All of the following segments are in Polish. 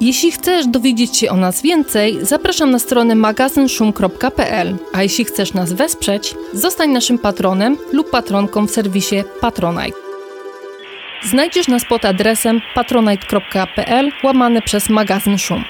Jeśli chcesz dowiedzieć się o nas więcej, zapraszam na stronę magazynszum.pl, a jeśli chcesz nas wesprzeć, zostań naszym patronem lub patronką w serwisie Patronite. Znajdziesz nas pod adresem patronite.pl łamane przez magazyn Szum.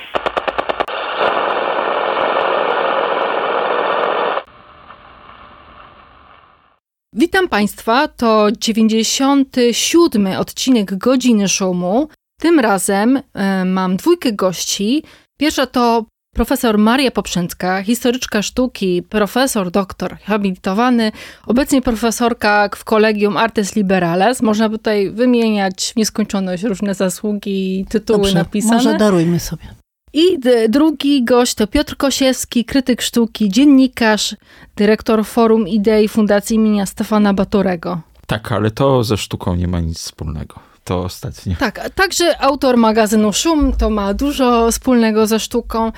Witam Państwa, to 97 odcinek Godziny Szumu. Tym razem e, mam dwójkę gości. Pierwsza to profesor Maria Poprzęcka, historyczka sztuki, profesor, doktor, habilitowany, obecnie profesorka w Kolegium Artes Liberales. Można tutaj wymieniać w nieskończoność różne zasługi i tytuły Dobrze, napisane. może darujmy sobie. I drugi gość to Piotr Kosiewski, krytyk sztuki, dziennikarz, dyrektor Forum Idei Fundacji imienia Stefana Batorego. Tak, ale to ze sztuką nie ma nic wspólnego. To ostatnie. Tak, także autor magazynu Szum, to ma dużo wspólnego ze sztuką.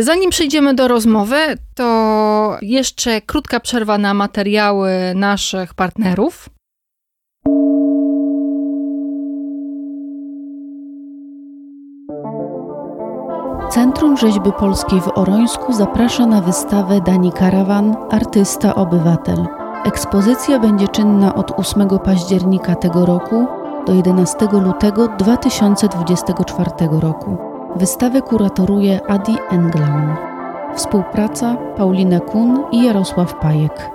Zanim przejdziemy do rozmowy, to jeszcze krótka przerwa na materiały naszych partnerów. Centrum Rzeźby Polskiej w Orońsku zaprasza na wystawę Dani Karawan Artysta Obywatel. Ekspozycja będzie czynna od 8 października tego roku do 11 lutego 2024 roku. Wystawę kuratoruje Adi Englam. Współpraca Paulina Kun i Jarosław Pajek.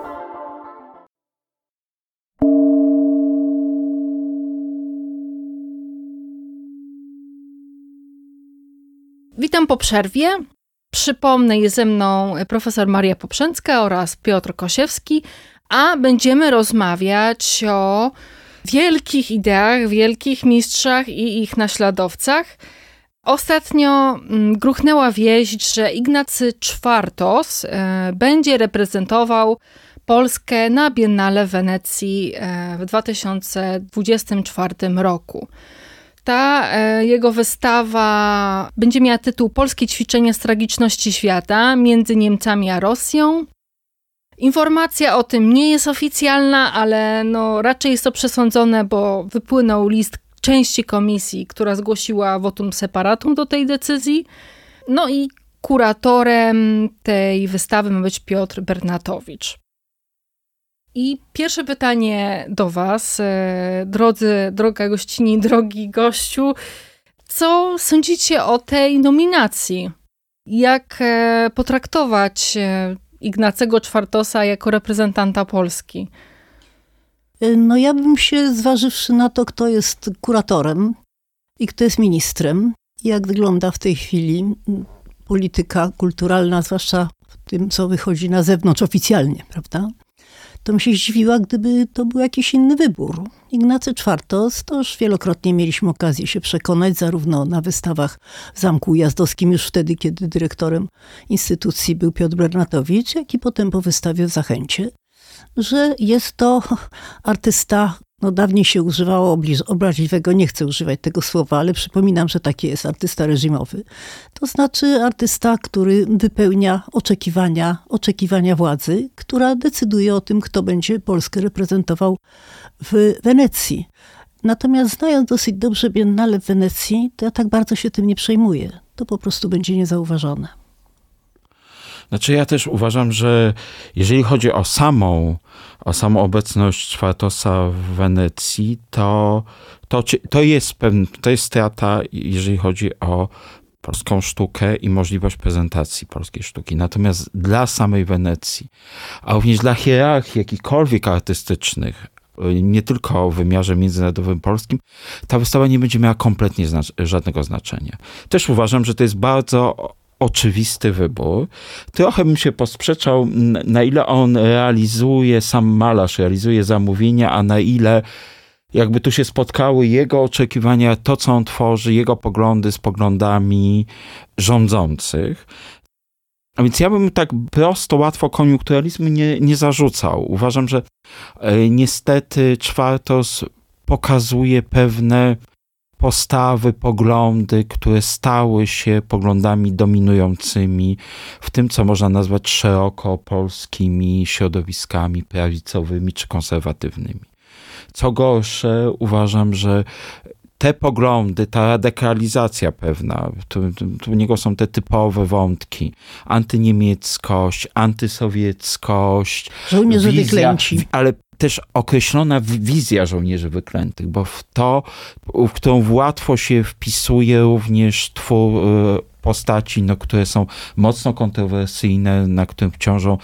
Witam po przerwie. Przypomnę, jest ze mną profesor Maria Poprzęcka oraz Piotr Kosiewski, a będziemy rozmawiać o wielkich ideach, wielkich mistrzach i ich naśladowcach. Ostatnio mm, gruchnęła wieść, że Ignacy Czwartos e, będzie reprezentował Polskę na Biennale Wenecji e, w 2024 roku. Ta e, jego wystawa będzie miała tytuł Polskie ćwiczenia z tragiczności świata między Niemcami a Rosją. Informacja o tym nie jest oficjalna, ale no raczej jest to przesądzone, bo wypłynął list części komisji, która zgłosiła votum separatum do tej decyzji. No i kuratorem tej wystawy ma być Piotr Bernatowicz. I pierwsze pytanie do Was, e, drodzy, droga gościni, drogi gościu. Co sądzicie o tej nominacji? Jak e, potraktować e, Ignacego Czwartosa jako reprezentanta Polski? No ja bym się, zważywszy na to, kto jest kuratorem i kto jest ministrem, jak wygląda w tej chwili polityka kulturalna, zwłaszcza w tym, co wychodzi na zewnątrz oficjalnie, prawda? To bym się zdziwiła, gdyby to był jakiś inny wybór. Ignacy to już wielokrotnie mieliśmy okazję się przekonać, zarówno na wystawach w Zamku Ujazdowskim, już wtedy, kiedy dyrektorem instytucji był Piotr Bernatowicz, jak i potem po wystawie w Zachęcie, że jest to artysta, no dawniej się używało obraźliwego, nie chcę używać tego słowa, ale przypominam, że taki jest artysta reżimowy. To znaczy artysta, który wypełnia oczekiwania, oczekiwania władzy, która decyduje o tym, kto będzie Polskę reprezentował w Wenecji. Natomiast znając dosyć dobrze Biennale w Wenecji, to ja tak bardzo się tym nie przejmuję. To po prostu będzie niezauważone. Znaczy ja też uważam, że jeżeli chodzi o samą, o samą obecność Czwartosa w Wenecji, to, to, to, jest pewien, to jest strata, jeżeli chodzi o polską sztukę i możliwość prezentacji polskiej sztuki. Natomiast dla samej Wenecji, a również dla hierarchii jakichkolwiek artystycznych, nie tylko w wymiarze międzynarodowym polskim, ta wystawa nie będzie miała kompletnie znac żadnego znaczenia. Też uważam, że to jest bardzo oczywisty wybór. Trochę bym się posprzeczał, na ile on realizuje, sam malarz realizuje zamówienia, a na ile jakby tu się spotkały jego oczekiwania, to co on tworzy, jego poglądy z poglądami rządzących. A więc ja bym tak prosto, łatwo koniunkturalizmu nie, nie zarzucał. Uważam, że e, niestety Czwartos pokazuje pewne postawy, poglądy, które stały się poglądami dominującymi w tym, co można nazwać szeroko polskimi środowiskami prawicowymi czy konserwatywnymi. Co gorsze, uważam, że te poglądy, ta radykalizacja pewna, tu, tu, niego są te typowe wątki, antyniemieckość, antysowieckość. Żołnierze wyklęci. Ale też określona wizja żołnierzy wyklętych, bo w to, w którą łatwo się wpisuje również twór e, postaci, no, które są mocno kontrowersyjne, na którym ciążą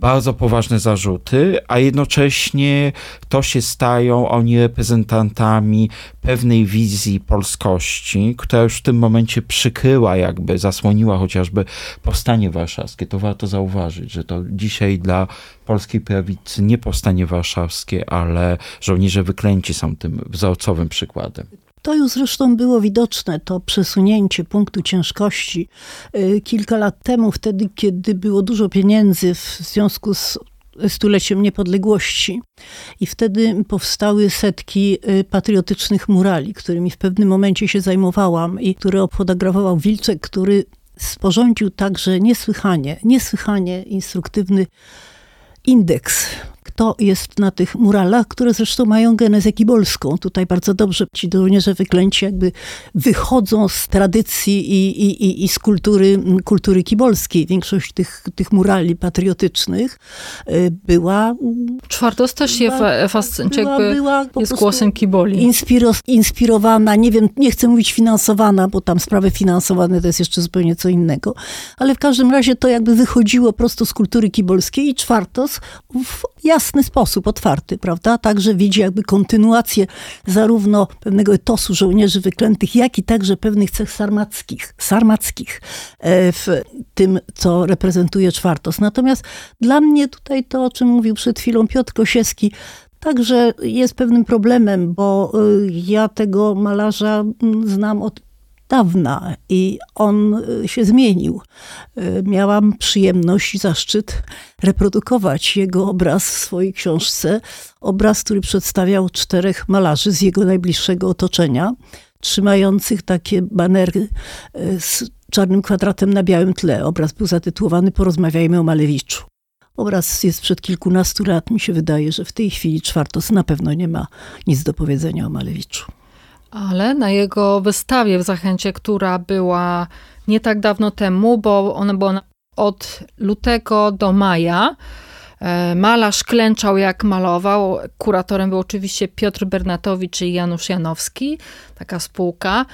bardzo poważne zarzuty, a jednocześnie to się stają oni reprezentantami pewnej wizji polskości, która już w tym momencie przykryła, jakby zasłoniła chociażby powstanie warszawskie. To warto zauważyć, że to dzisiaj dla polskiej prawicy nie powstanie warszawskie, ale żołnierze wyklęci są tym wzorcowym przykładem. To już zresztą było widoczne, to przesunięcie punktu ciężkości y, kilka lat temu, wtedy, kiedy było dużo pieniędzy w związku z stuleciem niepodległości. I wtedy powstały setki y, patriotycznych murali, którymi w pewnym momencie się zajmowałam i które obfotografował Wilczek, który sporządził także niesłychanie, niesłychanie instruktywny indeks kto jest na tych muralach, które zresztą mają genezę kibolską. Tutaj bardzo dobrze ci żołnierze wyklęci jakby wychodzą z tradycji i, i, i, z kultury, kultury kibolskiej. Większość tych, tych murali patriotycznych y, była... Czwartos też je fascynuje, jakby była jest głosem kiboli. Inspiro, inspirowana, nie wiem, nie chcę mówić finansowana, bo tam sprawy finansowane to jest jeszcze zupełnie co innego, ale w każdym razie to jakby wychodziło prosto z kultury kibolskiej i Czwartos w jasny sposób, otwarty, prawda? Także widzi jakby kontynuację zarówno pewnego etosu żołnierzy wyklętych, jak i także pewnych cech sarmackich, sarmackich e, w tym, co reprezentuje Czwartos. Natomiast dla mnie tutaj to, o czym mówił przed chwilą Piotr Kosiewski, Także jest pewnym problemem, bo e, ja tego malarza znam od dawna i on y, się zmienił. Y, miałam przyjemność i zaszczyt reprodukować jego obraz w swojej książce. Obraz, który przedstawiał czterech malarzy z jego najbliższego otoczenia, trzymających takie banery y, z czarnym kwadratem na białym tle. Obraz był zatytułowany Porozmawiajmy o Malewiczu. Obraz jest przed kilkunastu lat. Mi się wydaje, że w tej chwili Czwartos na pewno nie ma nic do powiedzenia o Malewiczu. Ale na jego wystawie w Zachęcie, która była nie tak dawno temu, bo ona była od lutego do maja, e, Malarz klęczał jak malował. Kuratorem był oczywiście Piotr Bernatowicz i Janusz Janowski, taka spółka.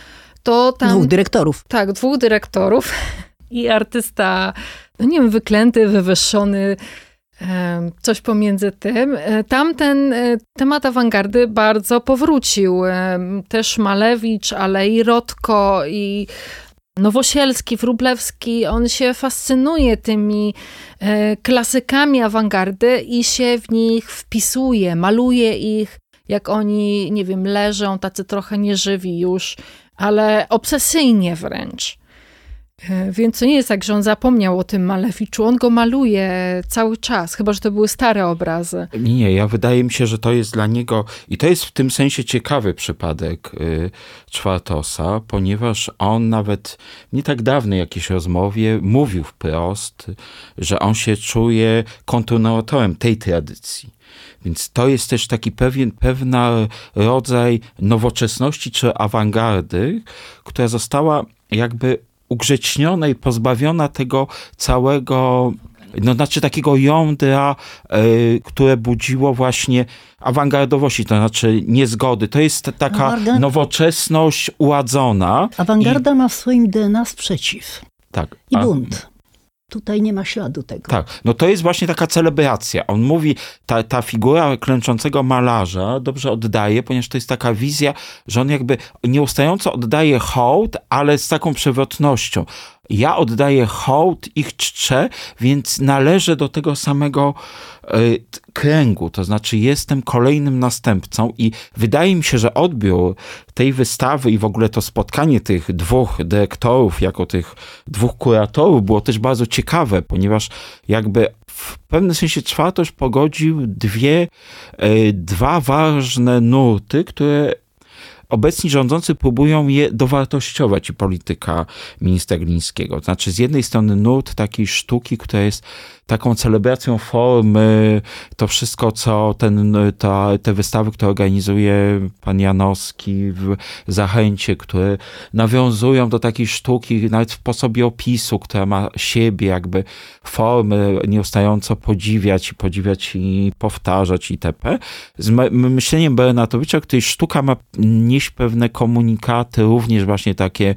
To tam, dwóch dyrektorów. Tak, dwóch dyrektorów i artysta, no nie wiem, wyklęty, wywyższony, coś pomiędzy tym. E, tamten e, temat awangardy bardzo powrócił. Też Malewicz, ale i Rotko, i Nowosielski, Wrublewski, on się fascynuje tymi e, klasykami awangardy i się w nich wpisuje, maluje ich, jak oni, nie wiem, leżą, tacy trochę nieżywi już, ale obsesyjnie wręcz. E, więc to nie jest tak, że on zapomniał o tym Malewiczu. On go maluje cały czas, chyba że to były stare obrazy. Nie, ja wydaje mi się, że to jest dla niego i to jest w tym sensie ciekawy przypadek y, Czwartosa, ponieważ on nawet nie tak dawno jakiejś rozmowie mówił wprost, że on się czuje kontynuatorem tej tradycji. Więc to jest też taki pewien, pewna rodzaj nowoczesności czy awangardy, która została jakby ugrzeczniona i pozbawiona tego całego no znaczy takiego jądra, y, które budziło właśnie awangardowości, to znaczy niezgody. To jest taka Awangard... nowoczesność uładzona. Awangarda i... ma w swoim DNA sprzeciw. Tak. I bunt. Tutaj nie ma śladu tego. Tak, no to jest właśnie taka celebracja. On mówi, ta, ta figura klęczącego malarza dobrze oddaje, ponieważ to jest taka wizja, że on jakby nieustająco oddaje hołd, ale z taką przewrotnością. Ja oddaję hołd, ich czczę, więc należę do tego samego y, kręgu, to znaczy jestem kolejnym następcą i wydaje mi się, że odbiór tej wystawy i w ogóle to spotkanie tych dwóch dyrektorów jako tych dwóch kuratorów było też bardzo ciekawe, ponieważ jakby w pewnym sensie czwartość pogodził dwie, y, dwa ważne nurty, które obecni rządzący próbują je dowartościować i polityka ministra Glińskiego. Znaczy z jednej strony nurt takiej sztuki, która jest taką celebracją formy, to wszystko, co ten, ta, te wystawy, które organizuje pan Janowski w Zachęcie, które nawiązują do takiej sztuki, nawet w sposobie opisu, która ma siebie, jakby formy nieustająco podziwiać i podziwiać i powtarzać itp. Z myśleniem Bernatowicza, której sztuka ma nieść pewne komunikaty, również właśnie takie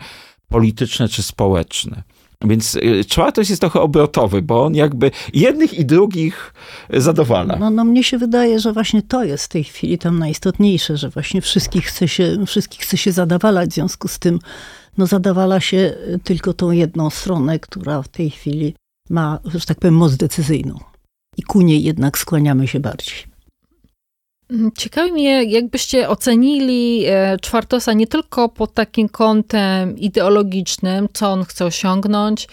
polityczne czy społeczne. Więc y, czwartość jest trochę obrotowy, bo on jakby jednych i drugich zadowala. No, no mnie się wydaje, że właśnie to jest w tej chwili tam najistotniejsze, że właśnie wszystkich chce się, wszystkich chce się zadawalać, w związku z tym no zadawala się tylko tą jedną stronę, która w tej chwili ma, że tak powiem, moc decyzyjną. I ku niej jednak skłaniamy się bardziej. Mm, ciekawi mnie, jakbyście ocenili e, Czwartosa nie tylko pod takim kątem ideologicznym, co on chce osiągnąć,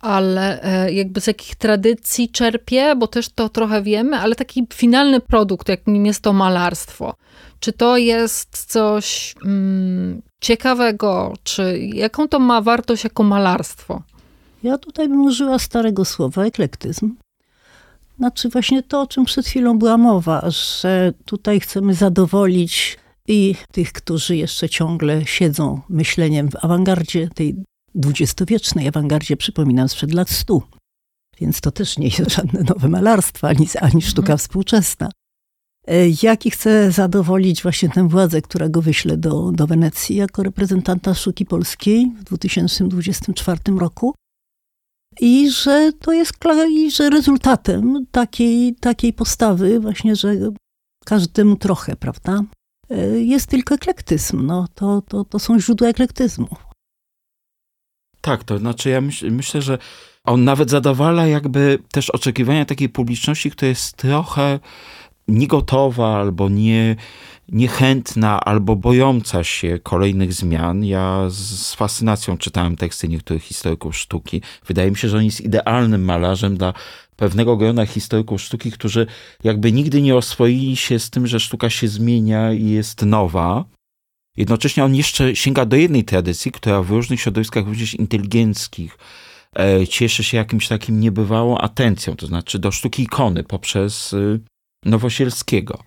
ale e, jakby z jakich tradycji czerpie, bo też to trochę wiemy, ale taki finalny produkt, jakim jest to malarstwo. Czy to jest coś mm, ciekawego, czy jaką to ma wartość jako malarstwo? Ja tutaj bym użyła starego słowa eklektyzm. Znaczy właśnie to, o czym przed chwilą była mowa, że tutaj chcemy zadowolić i tych, którzy jeszcze ciągle siedzą myśleniem w awangardzie, tej dwudziestowiecznej awangardzie, przypominam, sprzed lat stu. Więc to też nie jest żadne nowe malarstwo, ani, ani sztuka mhm. współczesna. E, Jaki chce zadowolić właśnie tę władzę, która go wyśle do, do Wenecji jako reprezentanta sztuki polskiej w 2024 roku i że to jest i że rezultatem takiej, takiej postawy właśnie, że każdemu trochę, prawda, e, jest tylko eklektyzm. No, to, to, to są źródła eklektyzmu. Tak, to znaczy ja myśl, myślę, że on nawet zadawala jakby też oczekiwania takiej publiczności, która jest trochę niegotowa albo nie, niechętna albo bojąca się kolejnych zmian. Ja z fascynacją czytałem teksty niektórych historyków sztuki. Wydaje mi się, że on jest idealnym malarzem dla pewnego grona historyków sztuki, którzy jakby nigdy nie oswoili się z tym, że sztuka się zmienia i jest nowa. Jednocześnie on jeszcze sięga do jednej tradycji, która w różnych środowiskach również inteligenckich e, cieszy się jakimś takim niebywałą atencją, to znaczy do sztuki ikony poprzez y, Nowosielskiego.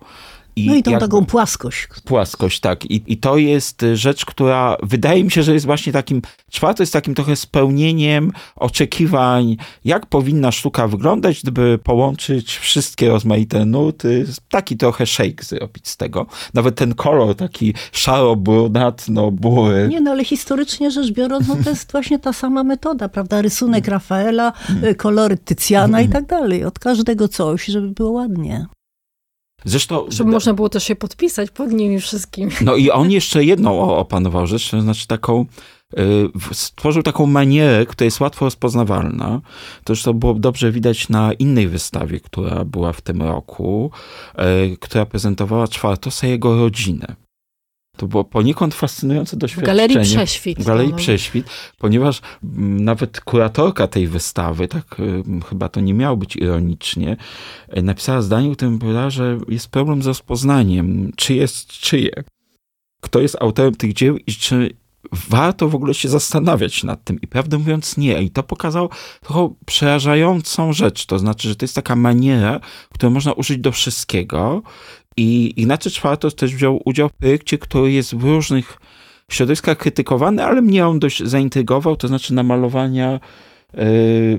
I no i tą taką płaskość. Płaskość, tak. I, I to jest rzecz, która wydaje mi się, że jest właśnie takim, czwarto jest takim trochę spełnieniem oczekiwań, jak powinna sztuka wyglądać, gdyby połączyć wszystkie rozmaite nuty, taki trochę shake zrobić z tego. Nawet ten kolor taki szaro-brunatno-bury. Nie, no ale historycznie rzecz biorąc, no to jest właśnie ta sama metoda, prawda? Rysunek Rafaela, mm. kolory Tycjana i tak dalej. Od każdego coś, żeby było ładnie. Zresztą, Żeby można było też się podpisać pod nimi wszystkimi. No i on jeszcze jedną opanował rzecz, to znaczy taką, y, stworzył taką manierę, która jest łatwo rozpoznawalna. To już to było dobrze widać na innej wystawie, która była w tym roku, y, która prezentowała Czwartosa jego rodzinę. To było poniekąd fascynujące doświadczenie. W Galerii Prześwit. W Galerii no. Prześwit, ponieważ mm, nawet kuratorka tej wystawy, tak y, chyba to nie miało być ironicznie, y, napisała zdanie, w którym powiedziała, że jest problem z rozpoznaniem, czy jest czyje. Kto jest autorem tych dzieł i czy warto w ogóle się zastanawiać nad tym. I prawdę mówiąc, nie. I to pokazało trochę przerażającą rzecz. To znaczy, że to jest taka maniera, którą można użyć do wszystkiego i Ignacy Czwartos też wziął udział w projekcie, który jest w różnych środowiskach krytykowany, ale mnie on dość zaintrygował, to znaczy namalowania yy,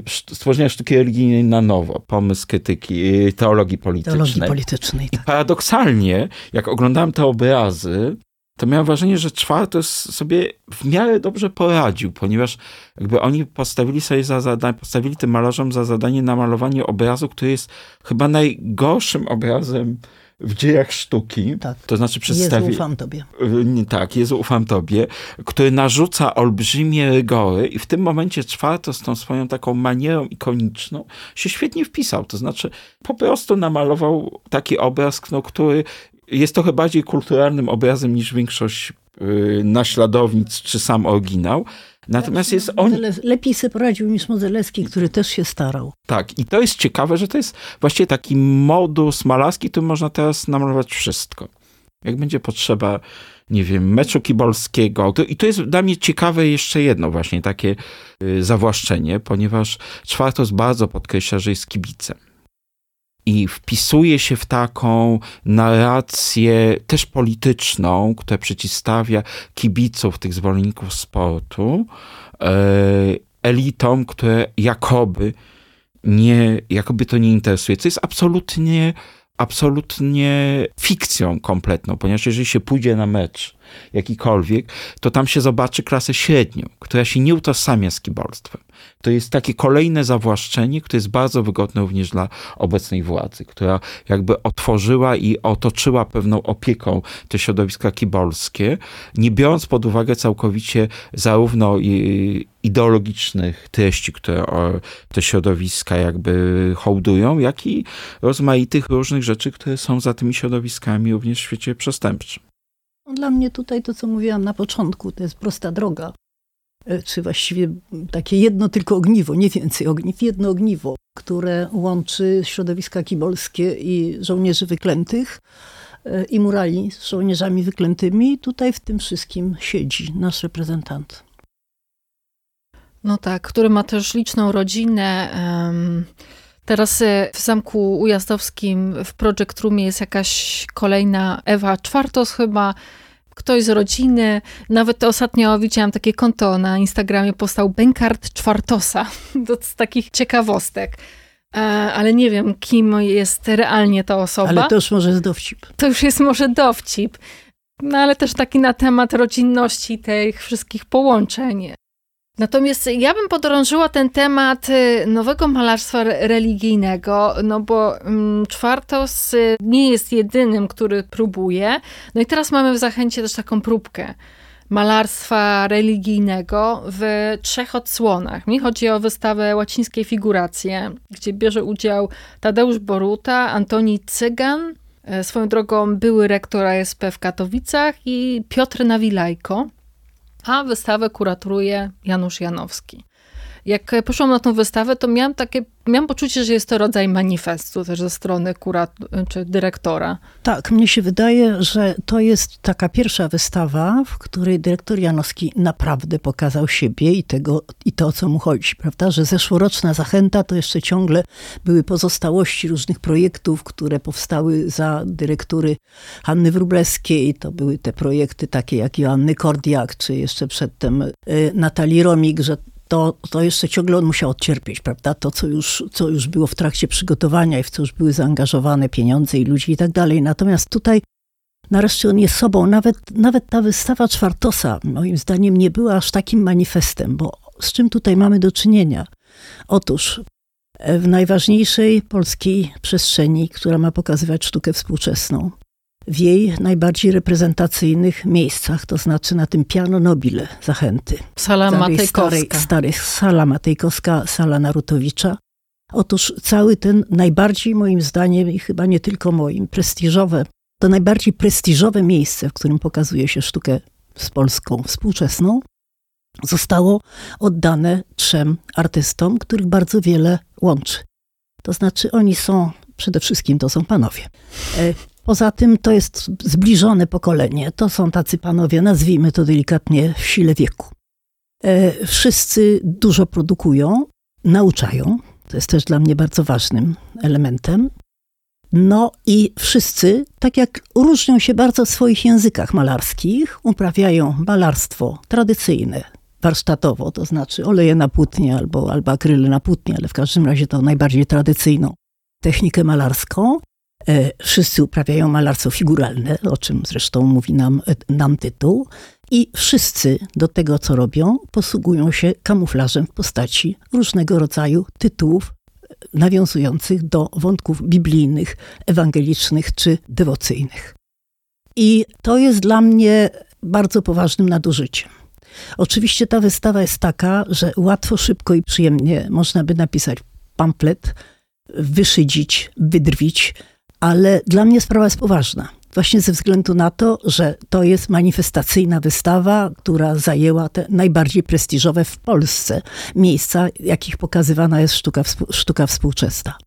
stworzenia sztuki religijnej na nowo, pomysł krytyki, yy, teologii politycznej. Teologii politycznej, tak. I paradoksalnie, jak oglądałem te obrazy, to miałem wrażenie, że Czwartos sobie w miarę dobrze poradził, ponieważ jakby oni postawili sobie za zadanie, postawili tym malarzom za zadanie namalowanie obrazu, który jest chyba najgorszym obrazem w dziejach sztuki. Tak. To znaczy przedstawi... Jezu, ufam tobie. Y, tak, Jezu, ufam tobie, który narzuca olbrzymie rygory i w tym momencie czwarto z tą swoją taką manierą ikoniczną się świetnie wpisał. To znaczy po prostu namalował taki obraz, no, który jest trochę bardziej kulturalnym obrazem niż większość yy, naśladownic czy sam oryginał. Natomiast jest on. Lepiej sobie poradził niż Modzelewski, który też się starał. Tak, i to jest ciekawe, że to jest właściwie taki modus malarski, który można teraz namalować wszystko. Jak będzie potrzeba, nie wiem, meczu kibolskiego. To, I to jest dla mnie ciekawe jeszcze jedno właśnie takie y, zawłaszczenie, ponieważ Czwartos bardzo podkreśla, że jest kibicem i wpisuje się w taką narrację też polityczną, która przeciwstawia kibiców, tych zwolenników sportu, e, elitom, które jakoby nie, jakoby to nie interesuje, co jest absolutnie, absolutnie fikcją kompletną, ponieważ jeżeli się pójdzie na mecz jakikolwiek, to tam się zobaczy klasę średnią, która się nie utożsamia z kibolstwem. To jest takie kolejne zawłaszczenie, które jest bardzo wygodne również dla obecnej władzy, która jakby otworzyła i otoczyła pewną opieką te środowiska kibolskie, nie biorąc pod uwagę całkowicie zarówno ideologicznych treści, które te środowiska jakby hołdują, jak i rozmaitych różnych rzeczy, które są za tymi środowiskami również w świecie przestępczym. No, dla mnie tutaj to, co mówiłam na początku, to jest prosta droga. E, czy właściwie takie jedno tylko ogniwo, nie więcej ogniw, jedno ogniwo, które łączy środowiska kibolskie i żołnierzy wyklętych e, i murali z żołnierzami wyklętymi. Tutaj w tym wszystkim siedzi nasz reprezentant. No tak, który ma też liczną rodzinę. Teraz w Zamku Ujazdowskim w Project Roomie jest jakaś kolejna Ewa Czwartos chyba, ktoś z rodziny. Nawet ostatnio widziałam takie konto na Instagramie, postał Benkart Czwartosa. To z takich ciekawostek. E, ale nie wiem, kim jest realnie ta osoba. Ale to już może jest dowcip. To już jest może dowcip. No ale też taki na temat rodzinności tych wszystkich połączeń. Natomiast ja bym podrążyła ten temat y, nowego malarstwa religijnego, no bo mm, Czwartos y, nie jest jedynym, który próbuje. No i teraz mamy w Zachęcie też taką próbkę malarstwa religijnego w trzech odsłonach. Mi chodzi o wystawę łacińskiej figuracje, gdzie bierze udział Tadeusz Boruta, Antoni Cygan, y, swoją drogą były rektor ASP w Katowicach i Piotr Nawilajko a wystawę kuratoruje Janusz Janowski. Jak poszłam na tą wystawę, to miałam takie Miałam poczucie, że jest to rodzaj manifestu też ze strony kurat czy dyrektora. Tak, mnie się wydaje, że to jest taka pierwsza wystawa, w której dyrektor Janowski naprawdę pokazał siebie i, tego, i to, o co mu chodzi, prawda? Że zeszłoroczna zachęta to jeszcze ciągle były pozostałości różnych projektów, które powstały za dyrektury Hanny Wróblewskiej. To były te projekty takie jak Joanny Kordiak, czy jeszcze przedtem y, Natalii Romik, że to, to jeszcze ciągle on musiał odcierpieć, prawda? To, co już, co już było w trakcie przygotowania i w co już były zaangażowane pieniądze i ludzi i tak dalej. Natomiast tutaj nareszcie on jest sobą. Nawet, nawet ta wystawa Czwartosa, moim zdaniem, nie była aż takim manifestem, bo z czym tutaj mamy do czynienia? Otóż w najważniejszej polskiej przestrzeni, która ma pokazywać sztukę współczesną, w jej najbardziej reprezentacyjnych miejscach, to znaczy na tym piano nobile Zachęty. Sala Matejkowska. Starej, starej, sala Matejkowska, sala Narutowicza. Otóż cały ten najbardziej moim zdaniem i chyba nie tylko moim, prestiżowe, to najbardziej prestiżowe miejsce, w którym pokazuje się sztukę z polską współczesną, zostało oddane trzem artystom, których bardzo wiele łączy. To znaczy oni są, przede wszystkim to są panowie. Poza tym to jest zbliżone pokolenie. To są tacy panowie, nazwijmy to delikatnie, w sile wieku. E, wszyscy dużo produkują, nauczają. To jest też dla mnie bardzo ważnym elementem. No i wszyscy, tak jak różnią się bardzo w swoich językach malarskich, uprawiają malarstwo tradycyjne, warsztatowo, to znaczy oleje na płótnie albo, albo akryle na płótnie, ale w każdym razie to najbardziej tradycyjną technikę malarską. E, wszyscy uprawiają malarstwo figuralne, o czym zresztą mówi nam, e, nam tytuł. I wszyscy do tego, co robią, posługują się kamuflażem w postaci różnego rodzaju tytułów nawiązujących do wątków biblijnych, ewangelicznych czy dewocyjnych. I to jest dla mnie bardzo poważnym nadużyciem. Oczywiście ta wystawa jest taka, że łatwo, szybko i przyjemnie można by napisać pamflet, wyszydzić, wydrwić, ale dla mnie sprawa jest poważna. Właśnie ze względu na to, że to jest manifestacyjna wystawa, która zajęła te najbardziej prestiżowe w Polsce miejsca, jakich pokazywana jest sztuka, sztuka współczesna.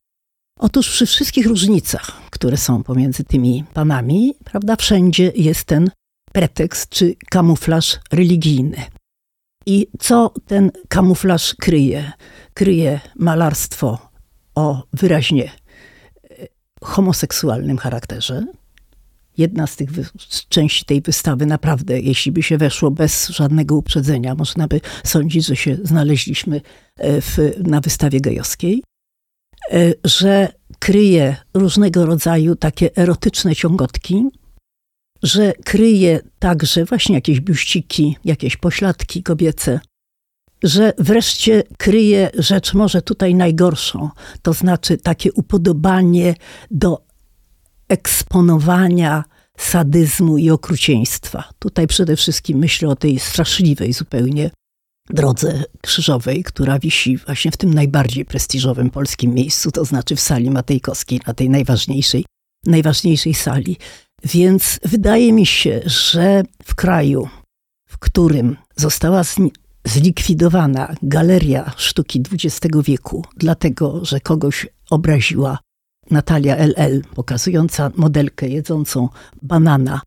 Otóż przy wszystkich różnicach, które są pomiędzy tymi panami, prawda, wszędzie jest ten pretekst czy kamuflaż religijny. I co ten kamuflaż kryje? Kryje malarstwo o wyraźnie homoseksualnym charakterze. Jedna z tych z części tej wystawy naprawdę, jeśli by się weszło bez żadnego uprzedzenia, można by sądzić, że się znaleźliśmy e, w, na wystawie gejowskiej. E, że kryje różnego rodzaju takie erotyczne ciągotki, że kryje także właśnie jakieś biuściki, jakieś pośladki kobiece, że wreszcie kryje rzecz może tutaj najgorszą, to znaczy takie upodobanie do eksponowania sadyzmu i okrucieństwa. Tutaj przede wszystkim myślę o tej straszliwej zupełnie drodze krzyżowej, która wisi właśnie w tym najbardziej prestiżowym polskim miejscu, to znaczy w sali Matejkowskiej, na tej najważniejszej, najważniejszej sali. Więc wydaje mi się, że w kraju, w którym została zlikwidowana galeria sztuki XX wieku, dlatego że kogoś obraziła Natalia LL, pokazująca modelkę jedzącą banana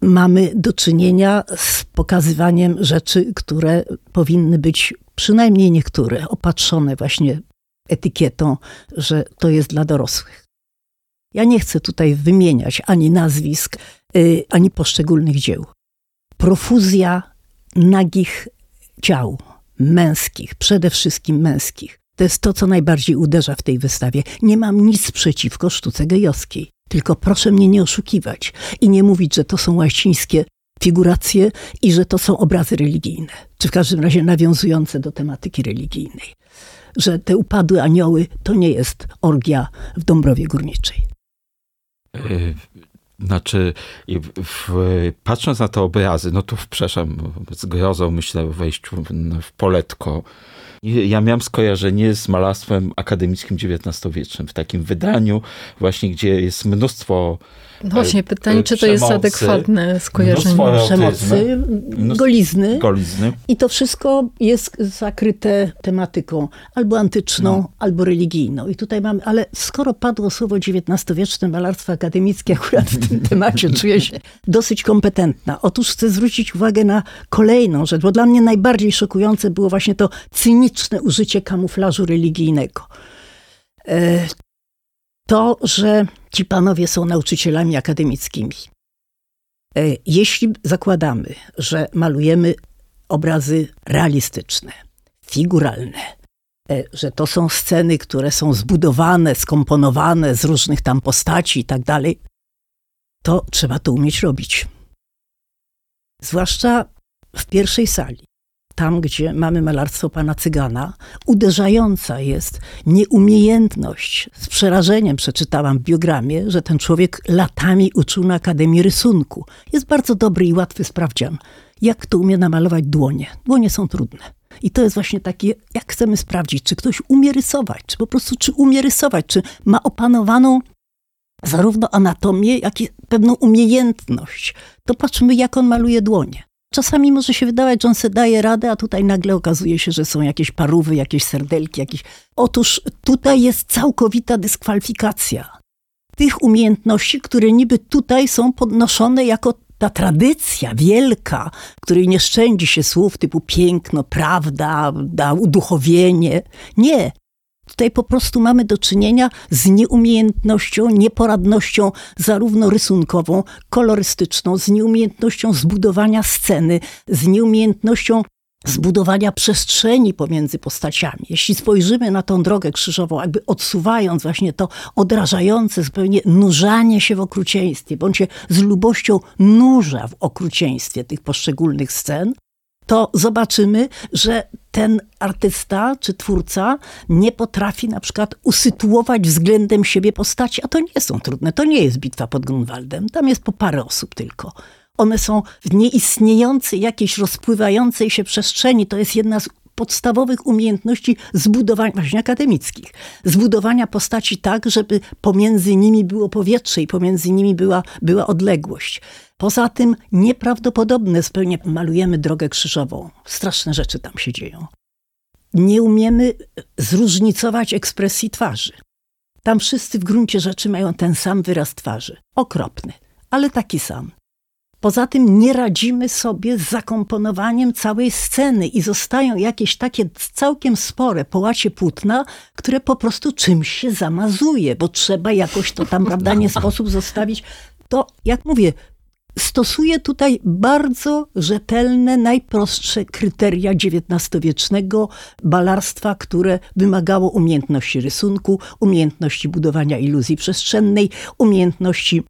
mamy do czynienia z pokazywaniem rzeczy, które powinny być, przynajmniej niektóre, opatrzone właśnie etykietą, że to jest dla dorosłych. Ja nie chcę tutaj wymieniać ani nazwisk, yy, ani poszczególnych dzieł. Profuzja nagich ciał, męskich, przede wszystkim męskich. To jest to, co najbardziej uderza w tej wystawie. Nie mam nic przeciwko sztuce gejowskiej. Tylko proszę mnie nie oszukiwać i nie mówić, że to są łacińskie figuracje i że to są obrazy religijne, czy w każdym razie nawiązujące do tematyki religijnej. Że te upadłe anioły to nie jest orgia w Dąbrowie Górniczej. Znaczy, w, patrząc na te obrazy, no to przepraszam, z grozą myślę wejściu w poletko, ja miałem skojarzenie z malarstwem akademickim XIX-wiecznym, w takim wydaniu właśnie, gdzie jest mnóstwo no właśnie, pytanie, czy to jest adekwatne skojarzenie? Przemocy, golizny. golizny. I to wszystko jest zakryte tematyką albo antyczną, no. albo religijną. I tutaj mamy, ale skoro padło słowo XIX-wieczne malarstwo akademickie, akurat w tym temacie czuję się dosyć kompetentna. Otóż chcę zwrócić uwagę na kolejną rzecz, bo dla mnie najbardziej szokujące było właśnie to cyniczne użycie kamuflażu religijnego. To, że ci panowie są nauczycielami akademickimi. E, jeśli zakładamy, że malujemy obrazy realistyczne, figuralne, e, że to są sceny, które są zbudowane, skomponowane z różnych tam postaci i tak dalej, to trzeba to umieć robić. Zwłaszcza w pierwszej sali tam, gdzie mamy malarstwo pana Cygana, uderzająca jest nieumiejętność. Z przerażeniem przeczytałam w biogramie, że ten człowiek latami uczył na Akademii Rysunku. Jest bardzo dobry i łatwy sprawdzian. Jak to umie namalować dłonie? Dłonie są trudne. I to jest właśnie takie, jak chcemy sprawdzić, czy ktoś umie rysować, czy po prostu, czy umie rysować, czy ma opanowaną zarówno anatomię, jak i pewną umiejętność. To patrzmy, jak on maluje dłonie. Czasami może się wydawać, że on se daje radę, a tutaj nagle okazuje się, że są jakieś parówy, jakieś serdelki, jakieś... Otóż tutaj jest całkowita dyskwalifikacja tych umiejętności, które niby tutaj są podnoszone jako ta tradycja wielka, której nie szczędzi się słów typu piękno, prawda, da, uduchowienie. Nie, Tutaj po prostu mamy do czynienia z nieumiejętnością, nieporadnością zarówno rysunkową, kolorystyczną, z nieumiejętnością zbudowania sceny, z nieumiejętnością zbudowania przestrzeni pomiędzy postaciami. Jeśli spojrzymy na tą drogę krzyżową, jakby odsuwając właśnie to odrażające zupełnie nurzanie się w okrucieństwie, bądź się z lubością nurza w okrucieństwie tych poszczególnych scen, to zobaczymy, że ten artysta czy twórca nie potrafi na przykład usytuować względem siebie postaci, a to nie są trudne. To nie jest bitwa pod Grunwaldem. Tam jest po parę osób tylko. One są w nieistniejącej, jakiejś rozpływającej się przestrzeni. To jest jedna z podstawowych umiejętności zbudowania, właśnie akademickich, zbudowania postaci tak, żeby pomiędzy nimi było powietrze i pomiędzy nimi była, była odległość. Poza tym nieprawdopodobne zupełnie malujemy drogę krzyżową. Straszne rzeczy tam się dzieją. Nie umiemy zróżnicować ekspresji twarzy. Tam wszyscy w gruncie rzeczy mają ten sam wyraz twarzy. Okropny, ale taki sam. Poza tym nie radzimy sobie z zakomponowaniem całej sceny i zostają jakieś takie całkiem spore połacie płótna, które po prostu czymś się zamazuje, bo trzeba jakoś to tam, prawda, nie sposób zostawić. To, jak mówię, stosuje tutaj bardzo rzetelne, najprostsze kryteria XIX-wiecznego balarstwa, które wymagało umiejętności rysunku, umiejętności budowania iluzji przestrzennej, umiejętności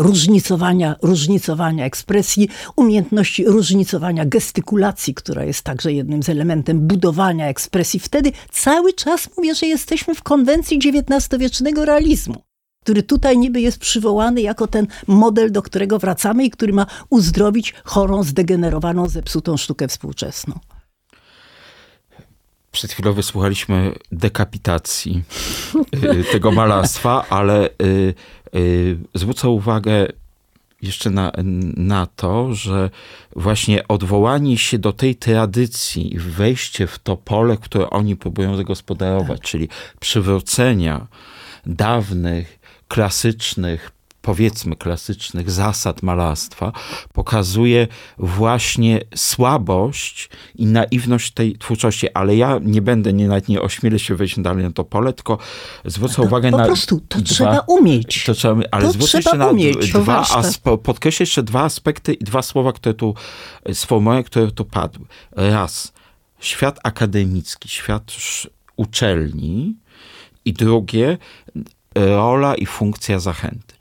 różnicowania, różnicowania ekspresji, umiejętności różnicowania gestykulacji, która jest także jednym z elementem budowania ekspresji. Wtedy cały czas mówię, że jesteśmy w konwencji XIX-wiecznego realizmu który tutaj niby jest przywołany jako ten model, do którego wracamy i który ma uzdrowić chorą, zdegenerowaną, zepsutą sztukę współczesną. Przed chwilą wysłuchaliśmy dekapitacji y, tego malarstwa, ale y, y, zwrócę uwagę jeszcze na, na to, że właśnie odwołanie się do tej tradycji, wejście w to pole, które oni próbują zagospodarować, tak. czyli przywrócenia dawnych klasycznych, powiedzmy klasycznych zasad malarstwa, pokazuje właśnie słabość i naiwność tej twórczości. Ale ja nie będę, nie, nawet nie ośmielę się wejść dalej na to pole, tylko zwrócę uwagę po na... Po prostu, to dwa, trzeba umieć. To trzeba, ale to zwrócę jeszcze na umieć, dwa, podkreślę jeszcze dwa aspekty i dwa słowa, które tu, sformułowania, które tu padły. Raz, świat akademicki, świat uczelni i drugie, rola i funkcja zachęty.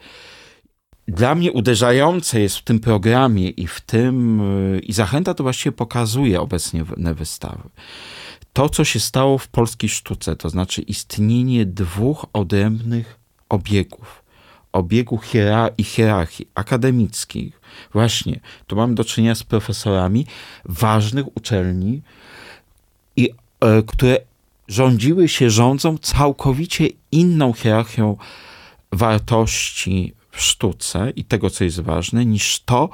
Dla mnie uderzające jest w tym programie i w tym, i zachęta to właściwie pokazuje obecnie wystawy. To, co się stało w polskiej sztuce, to znaczy istnienie dwóch odrębnych obiegów. Obiegu hiera i hierarchii akademickich. Właśnie, tu mamy do czynienia z profesorami ważnych uczelni, i, e, które rządziły się, rządzą całkowicie inną hierarchią wartości w sztuce i tego, co jest ważne, niż to,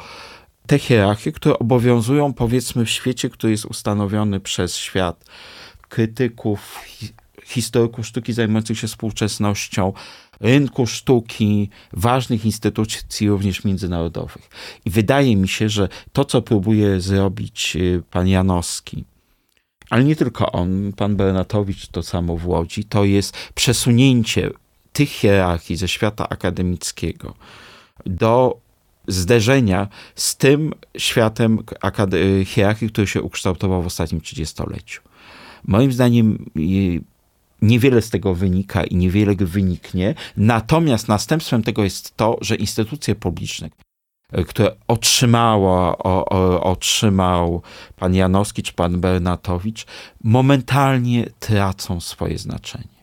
te hierarchie, które obowiązują powiedzmy w świecie, który jest ustanowiony przez świat krytyków, historyków sztuki zajmujących się współczesnością, rynku sztuki, ważnych instytucji również międzynarodowych. I wydaje mi się, że to, co próbuje zrobić y, pan Janowski, ale nie tylko on, pan Bernatowicz to samo w Łodzi, to jest przesunięcie tych hierarchii ze świata akademickiego do zderzenia z tym światem hierarchii, który się ukształtował w ostatnim trzydziestoleciu. Moim zdaniem niewiele z tego wynika i niewiele wyniknie, natomiast następstwem tego jest to, że instytucje publiczne, które otrzymało, o, o, otrzymał pan Janowski czy pan Bernatowicz, momentalnie tracą swoje znaczenie.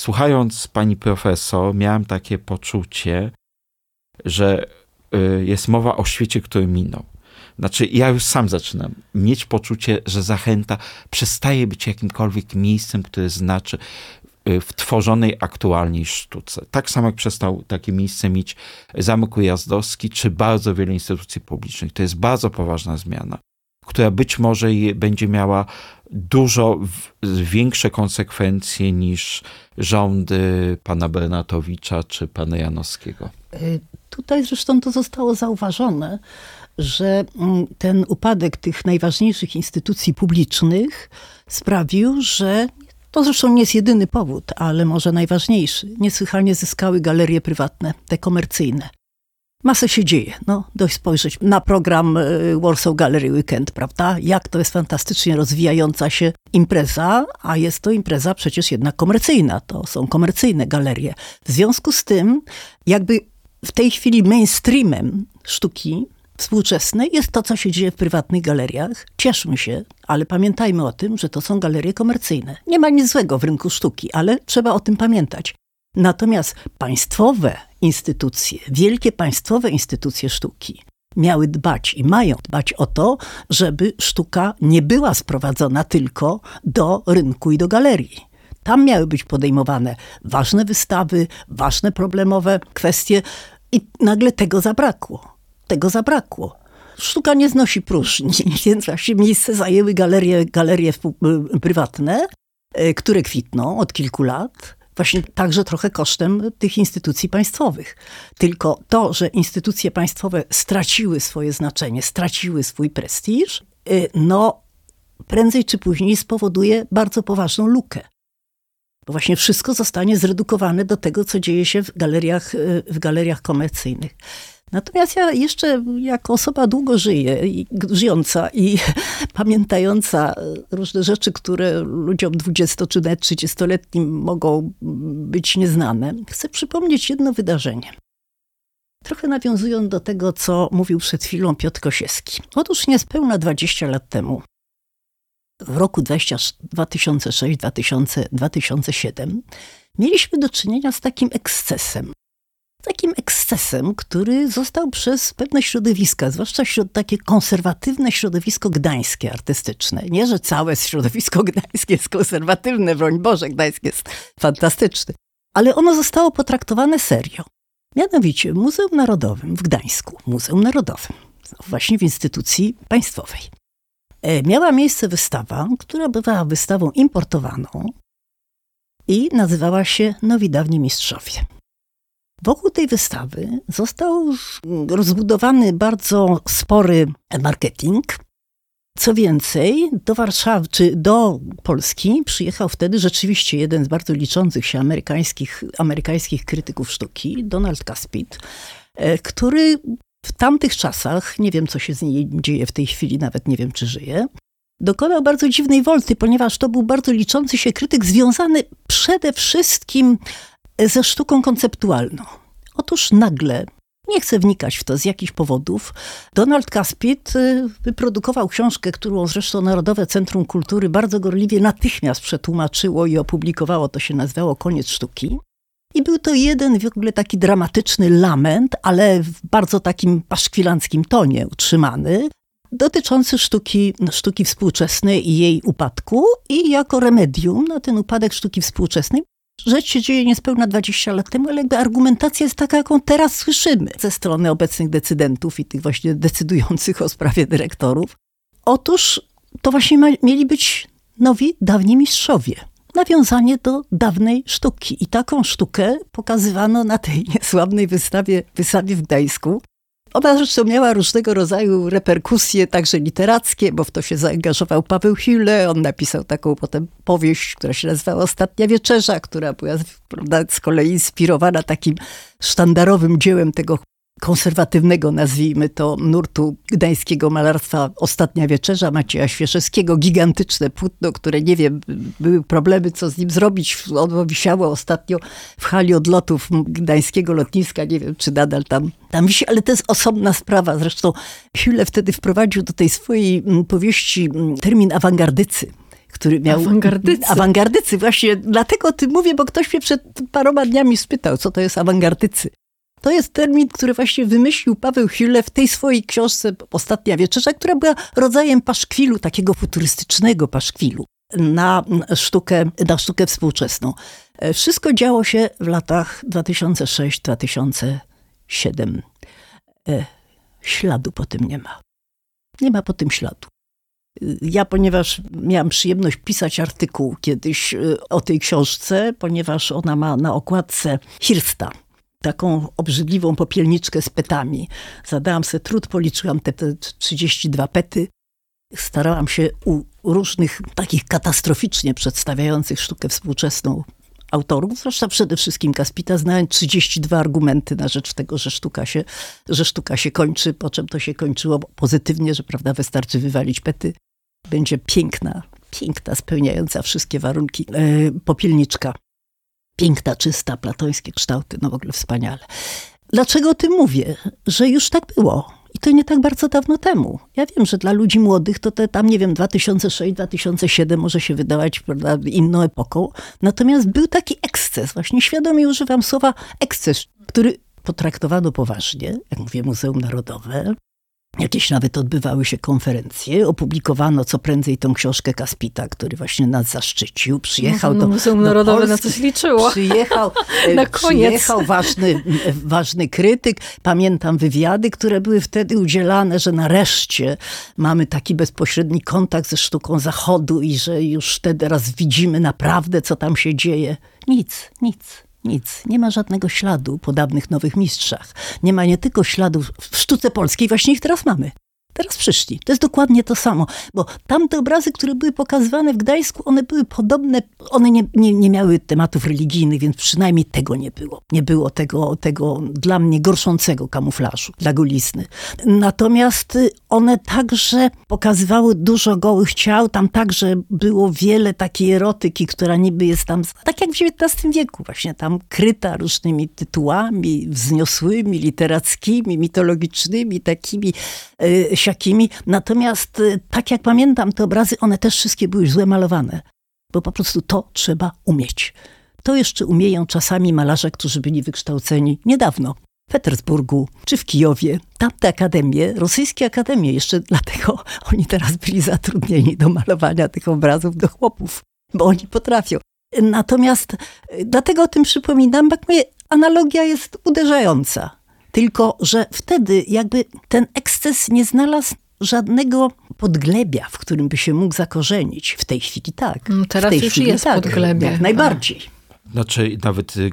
Słuchając pani profesor, miałem takie poczucie, że y, jest mowa o świecie, który minął. Znaczy, ja już sam zaczynam mieć poczucie, że zachęta przestaje być jakimkolwiek miejscem, które znaczy Y, w tworzonej aktualnie sztuce. Tak samo jak przestał takie miejsce mieć Zamek Ujazdowski, czy bardzo wiele instytucji publicznych. To jest bardzo poważna zmiana, która być może będzie miała dużo większe konsekwencje niż rządy pana Bernatowicza czy pana Janowskiego. Y, tutaj zresztą to zostało zauważone, że mm, ten upadek tych najważniejszych instytucji publicznych sprawił, że to zresztą nie jest jedyny powód, ale może najważniejszy. Niesłychanie zyskały galerie prywatne, te komercyjne. Masę się dzieje. No, dość spojrzeć na program e, Warsaw Gallery Weekend, prawda? Jak to jest fantastycznie rozwijająca się impreza, a jest to impreza przecież jednak komercyjna. To są komercyjne galerie. W związku z tym, jakby w tej chwili mainstreamem sztuki współczesne jest to, co się dzieje w prywatnych galeriach. Cieszmy się, ale pamiętajmy o tym, że to są galerie komercyjne. Nie ma nic złego w rynku sztuki, ale trzeba o tym pamiętać. Natomiast państwowe instytucje, wielkie państwowe instytucje sztuki miały dbać i mają dbać o to, żeby sztuka nie była sprowadzona tylko do rynku i do galerii. Tam miały być podejmowane ważne wystawy, ważne problemowe kwestie i nagle tego zabrakło. Tego zabrakło. Sztuka nie znosi próżni, więc właśnie miejsce zajęły galerie, galerie prywatne, e, które kwitną od kilku lat właśnie także trochę kosztem tych instytucji państwowych. Tylko to, że instytucje państwowe straciły swoje znaczenie, straciły swój prestiż, y, no prędzej czy później spowoduje bardzo poważną lukę. Bo właśnie wszystko zostanie zredukowane do tego, co dzieje się w galeriach, y, w galeriach komercyjnych. Natomiast ja jeszcze jako osoba długo i, żyjąca i pamiętająca różne rzeczy, które ludziom 20 czy nawet 30-letnim mogą być nieznane, chcę przypomnieć jedno wydarzenie. Trochę nawiązując do tego, co mówił przed chwilą Piotr Kosiewski. Otóż niespełna 20 lat temu, w roku 2006-2007, mieliśmy do czynienia z takim ekscesem takim ekscesem, który został przez pewne środowiska, zwłaszcza środ, takie konserwatywne środowisko gdańskie artystyczne. Nie, że całe środowisko gdańskie jest konserwatywne, broń Boże, Gdańsk jest fantastyczny. Ale ono zostało potraktowane serio. Mianowicie Muzeum Narodowym w Gdańsku, Muzeum Narodowym, właśnie w instytucji państwowej, e, miała miejsce wystawa, która była wystawą importowaną i nazywała się Nowi Dawni Mistrzowie. Wokół tej wystawy został rozbudowany bardzo spory marketing. Co więcej, do Warszawy czy do Polski przyjechał wtedy rzeczywiście jeden z bardzo liczących się amerykańskich, amerykańskich krytyków sztuki, Donald Caspit, e, który w tamtych czasach, nie wiem co się z niej dzieje w tej chwili, nawet nie wiem czy żyje, dokonał bardzo dziwnej wolty, ponieważ to był bardzo liczący się krytyk związany przede wszystkim ze sztuką konceptualną. Otóż nagle, nie chcę wnikać w to z jakichś powodów, Donald Caspit y, wyprodukował książkę, którą zresztą Narodowe Centrum Kultury bardzo gorliwie natychmiast przetłumaczyło i opublikowało. To się nazywało Koniec Sztuki. I był to jeden w ogóle taki dramatyczny lament, ale w bardzo takim paszkwilanckim tonie utrzymany, dotyczący sztuki, sztuki współczesnej i jej upadku. I jako remedium na ten upadek sztuki współczesnej Rzecz się dzieje niespełna 20 lat temu, ale jakby argumentacja jest taka, jaką teraz słyszymy ze strony obecnych decydentów i tych właśnie decydujących o sprawie dyrektorów. Otóż to właśnie ma, mieli być nowi, dawni mistrzowie. Nawiązanie do dawnej sztuki. I taką sztukę pokazywano na tej niesławnej wystawie, wystawie w Gdańsku. Ona zresztą miała różnego rodzaju reperkusje, także literackie, bo w to się zaangażował Paweł Hille. On napisał taką potem powieść, która się nazywała Ostatnia Wieczerza, która była prawda, z kolei inspirowana takim sztandarowym dziełem tego konserwatywnego, nazwijmy to, nurtu gdańskiego malarstwa Ostatnia Wieczerza Macieja Świeszewskiego. Gigantyczne płótno, które nie wiem, były problemy, co z nim zrobić. Ono wisiało ostatnio w hali odlotów gdańskiego lotniska. Nie wiem, czy nadal tam, tam wisi, ale to jest osobna sprawa. Zresztą Hülle wtedy wprowadził do tej swojej mm, powieści mm, termin awangardycy który miał... Awangardycy. Awangardycy, właśnie dlatego o tym mówię, bo ktoś mnie przed paroma dniami spytał, co to jest awangardycy. To jest termin, który właśnie wymyślił Paweł Hille w tej swojej książce Ostatnia Wieczerza, która była rodzajem paszkwilu, takiego futurystycznego paszkwilu na sztukę, na sztukę współczesną. E, wszystko działo się w latach 2006-2007. E, śladu po tym nie ma. Nie ma po tym śladu. E, ja, ponieważ miałam przyjemność pisać artykuł kiedyś o tej książce, ponieważ ona ma na okładce Hirsta, taką obrzydliwą popielniczkę z petami. Zadałam sobie trud, policzyłam te, te 32 pety. Starałam się u różnych takich katastroficznie przedstawiających sztukę współczesną autorów, zwłaszcza przede wszystkim Kaspita, znałem 32 argumenty na rzecz tego, że sztuka się, że sztuka się kończy, po czym to się kończyło pozytywnie, że prawda, wystarczy wywalić pety. Będzie piękna, piękna, spełniająca wszystkie warunki e, popielniczka piękna, czysta, platońskie kształty, no w ogóle wspaniale. Dlaczego o tym mówię? Że już tak było. I to nie tak bardzo dawno temu. Ja wiem, że dla ludzi młodych to te tam, nie wiem, 2006-2007 może się wydawać prawda, inną epoką. Natomiast był taki eksces, właśnie świadomie używam słowa eksces, który potraktowano poważnie, jak mówię, Muzeum Narodowe, Jakieś nawet odbywały się konferencje, opublikowano co prędzej tą książkę Kaspita, który właśnie nas zaszczycił. Przyjechał no, do Muzeum Narodowe na coś liczyło. Przyjechał, na koniec. przyjechał ważny, ważny krytyk. Pamiętam wywiady, które były wtedy udzielane, że nareszcie mamy taki bezpośredni kontakt ze sztuką zachodu i że już wtedy raz widzimy naprawdę, co tam się dzieje. Nic, nic. Nic, nie ma żadnego śladu po dawnych nowych mistrzach. Nie ma nie tylko śladów w sztuce polskiej, właśnie ich teraz mamy. Teraz przyszli. To jest dokładnie to samo, bo tamte obrazy, które były pokazywane w Gdańsku, one były podobne, one nie, nie, nie miały tematów religijnych, więc przynajmniej tego nie było. Nie było tego, tego dla mnie gorszącego kamuflażu, dla golizny. Natomiast y, one także pokazywały dużo gołych ciał, tam także było wiele takiej erotyki, która niby jest tam, tak jak w XIX wieku właśnie, tam kryta różnymi tytułami wzniosłymi, literackimi, mitologicznymi, takimi y, siakimi. Natomiast y, tak jak pamiętam te obrazy, one też wszystkie były źle malowane, bo po prostu to trzeba umieć. To jeszcze umieją czasami malarze, którzy byli wykształceni niedawno w Petersburgu czy w Kijowie. Tamte akademie, rosyjskie akademie, jeszcze dlatego oni teraz byli zatrudnieni do malowania tych obrazów do chłopów, bo oni potrafią. Natomiast y, dlatego o tym przypominam, bo mówię, analogia jest uderzająca. Tylko, że wtedy jakby ten eksces nie znalazł żadnego podglebia, w którym by się mógł zakorzenić. W tej chwili tak. No teraz już chwili, jest tak, podglebie. Jak najbardziej. Znaczy, nawet y, y,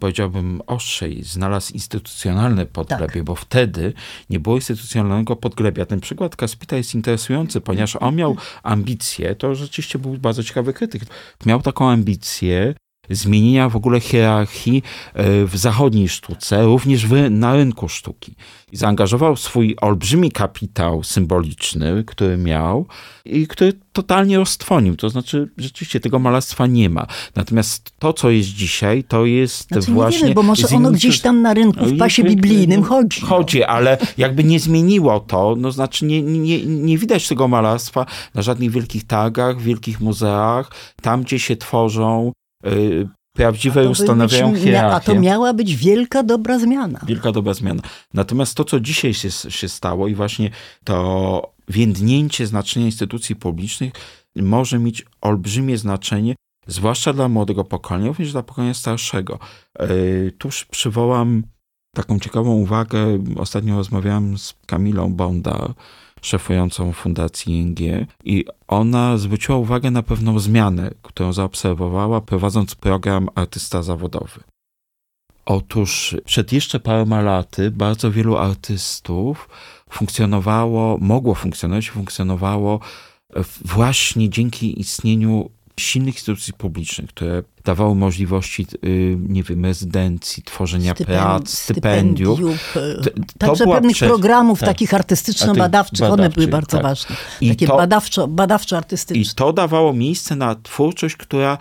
powiedziałbym ostrzej, znalazł instytucjonalne podglebie, tak. bo wtedy nie było instytucjonalnego podglebia. Ten przykład Kaspita jest interesujący, ponieważ on miał ambicje, to rzeczywiście był bardzo ciekawy krytyk, miał taką ambicję, zmienienia w ogóle hierarchii e, w zachodniej sztuce, również w, na rynku sztuki. I zaangażował swój olbrzymi kapitał symboliczny, który miał i który totalnie roztwonił. To znaczy, rzeczywiście tego malarstwa nie ma. Natomiast to, co jest dzisiaj, to jest znaczy, właśnie... Nie wiemy, bo może ono gdzieś tam na rynku w pasie biblijnym chodzi. No. Chodzi, ale jakby nie zmieniło to, no znaczy nie, nie, nie widać tego malarstwa na żadnych wielkich targach, wielkich muzeach, tam gdzie się tworzą Y, prawdziwe ustanawiają hierarchię. A to miała być wielka dobra zmiana. Wielka dobra zmiana. Natomiast to, co dzisiaj się, się stało i właśnie to więdnięcie znaczenia instytucji publicznych może mieć olbrzymie znaczenie, zwłaszcza dla młodego pokolenia, również dla pokolenia starszego. Y, tuż przywołam taką ciekawą uwagę. Ostatnio rozmawiałem z Kamilą Bonda, szefującą Fundacji ING i ona zwróciła uwagę na pewną zmianę, którą zaobserwowała, prowadząc program Artysta Zawodowy. Otóż przed jeszcze paroma laty bardzo wielu artystów funkcjonowało, mogło funkcjonować, funkcjonowało właśnie dzięki istnieniu silnych instytucji publicznych, które dawały możliwości, y, nie wiem, rezydencji, tworzenia prac, stypendiów. Także pewnych prze... programów tak, takich artystyczno-badawczych, one były bardzo tak. ważne. I Takie to, badawczo, badawczo-artystyczne. I to dawało miejsce na twórczość, która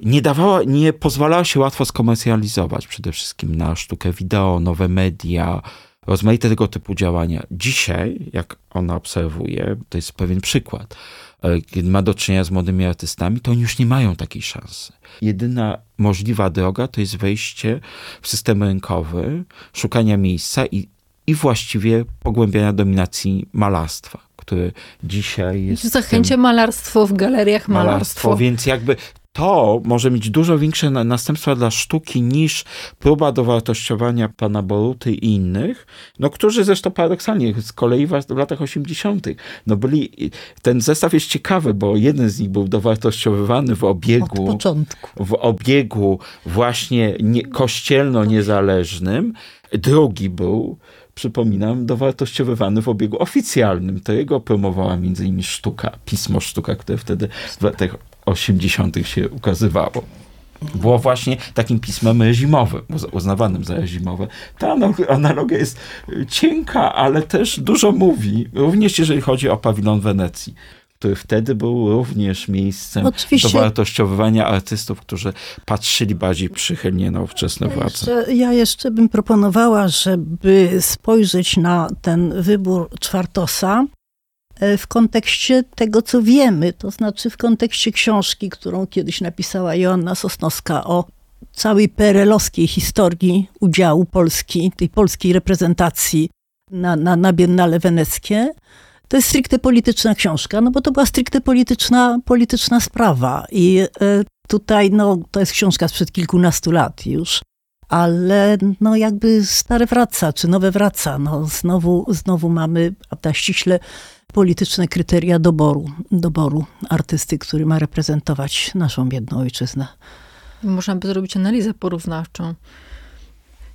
nie dawała, nie pozwalała się łatwo skomercjalizować, przede wszystkim na sztukę wideo, nowe media, rozmaite tego typu działania. Dzisiaj, jak ona obserwuje, to jest pewien przykład kiedy ma do czynienia z młodymi artystami, to oni już nie mają takiej szansy. Jedyna możliwa droga to jest wejście w system rynkowy, szukania miejsca i, i właściwie pogłębiania dominacji malarstwa które dzisiaj jest. Zachęcie malarstwo w galeriach malarstwo. malarstwo. Więc jakby to może mieć dużo większe następstwa dla sztuki niż próba dowartościowania pana Boruty i innych, no którzy zresztą paradoksalnie z kolei w latach 80. no byli, ten zestaw jest ciekawy, bo jeden z nich był dowartościowywany w obiegu, Od początku. w obiegu właśnie nie, kościelno-niezależnym, drugi był przypominam, dowartościowywany w obiegu oficjalnym. To jego promowała między innymi sztuka, pismo sztuka, które wtedy w latach 80. się ukazywało. Było właśnie takim pismem reżimowym, uznawanym za reżimowe. Ta analogia jest cienka, ale też dużo mówi, również jeżeli chodzi o pawilon Wenecji który wtedy był również miejscem Oczywiście. dowartościowywania artystów, którzy patrzyli bardziej przychylnie na ówczesne władze. Ja jeszcze bym proponowała, żeby spojrzeć na ten wybór Czwartosa e, w kontekście tego, co wiemy, to znaczy w kontekście książki, którą kiedyś napisała Joanna Sosnowska o całej perelowskiej historii udziału Polski, tej polskiej reprezentacji na, na, na Biennale Weneckie. To jest stricte polityczna książka, no bo to była stricte polityczna, polityczna sprawa. I e, tutaj, no, to jest książka sprzed kilkunastu lat już, ale no jakby stare wraca, czy nowe wraca. No, znowu, znowu mamy prawda, ściśle polityczne kryteria doboru, doboru artysty, który ma reprezentować naszą biedną ojczyznę. Można by zrobić analizę porównawczą.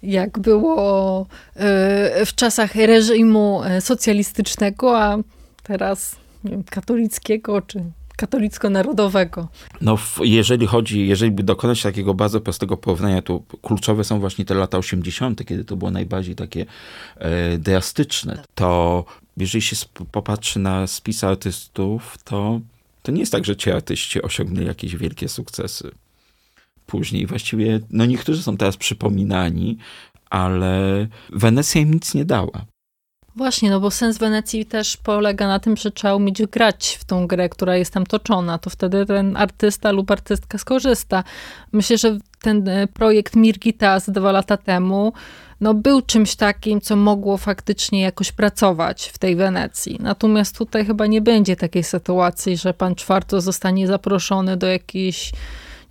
Jak było e, w czasach reżimu e, socjalistycznego, a teraz wiem, katolickiego czy katolicko-narodowego. No, jeżeli chodzi, jeżeli by dokonać takiego bardzo prostego porównania, to kluczowe są właśnie te lata 80., kiedy to było najbardziej takie e, drastyczne. To jeżeli się popatrzy na spis artystów, to, to nie jest tak, że ci artyści osiągnęli jakieś wielkie sukcesy później. Właściwie, no niektórzy są teraz przypominani, ale Wenecja im nic nie dała. Właśnie, no bo sens Wenecji też polega na tym, że trzeba umieć grać w tą grę, która jest tam toczona. To wtedy ten artysta lub artystka skorzysta. Myślę, że ten e, projekt Mirgita z dwa lata temu no, był czymś takim, co mogło faktycznie jakoś pracować w tej Wenecji. Natomiast tutaj chyba nie będzie takiej sytuacji, że pan Czwarto zostanie zaproszony do jakiejś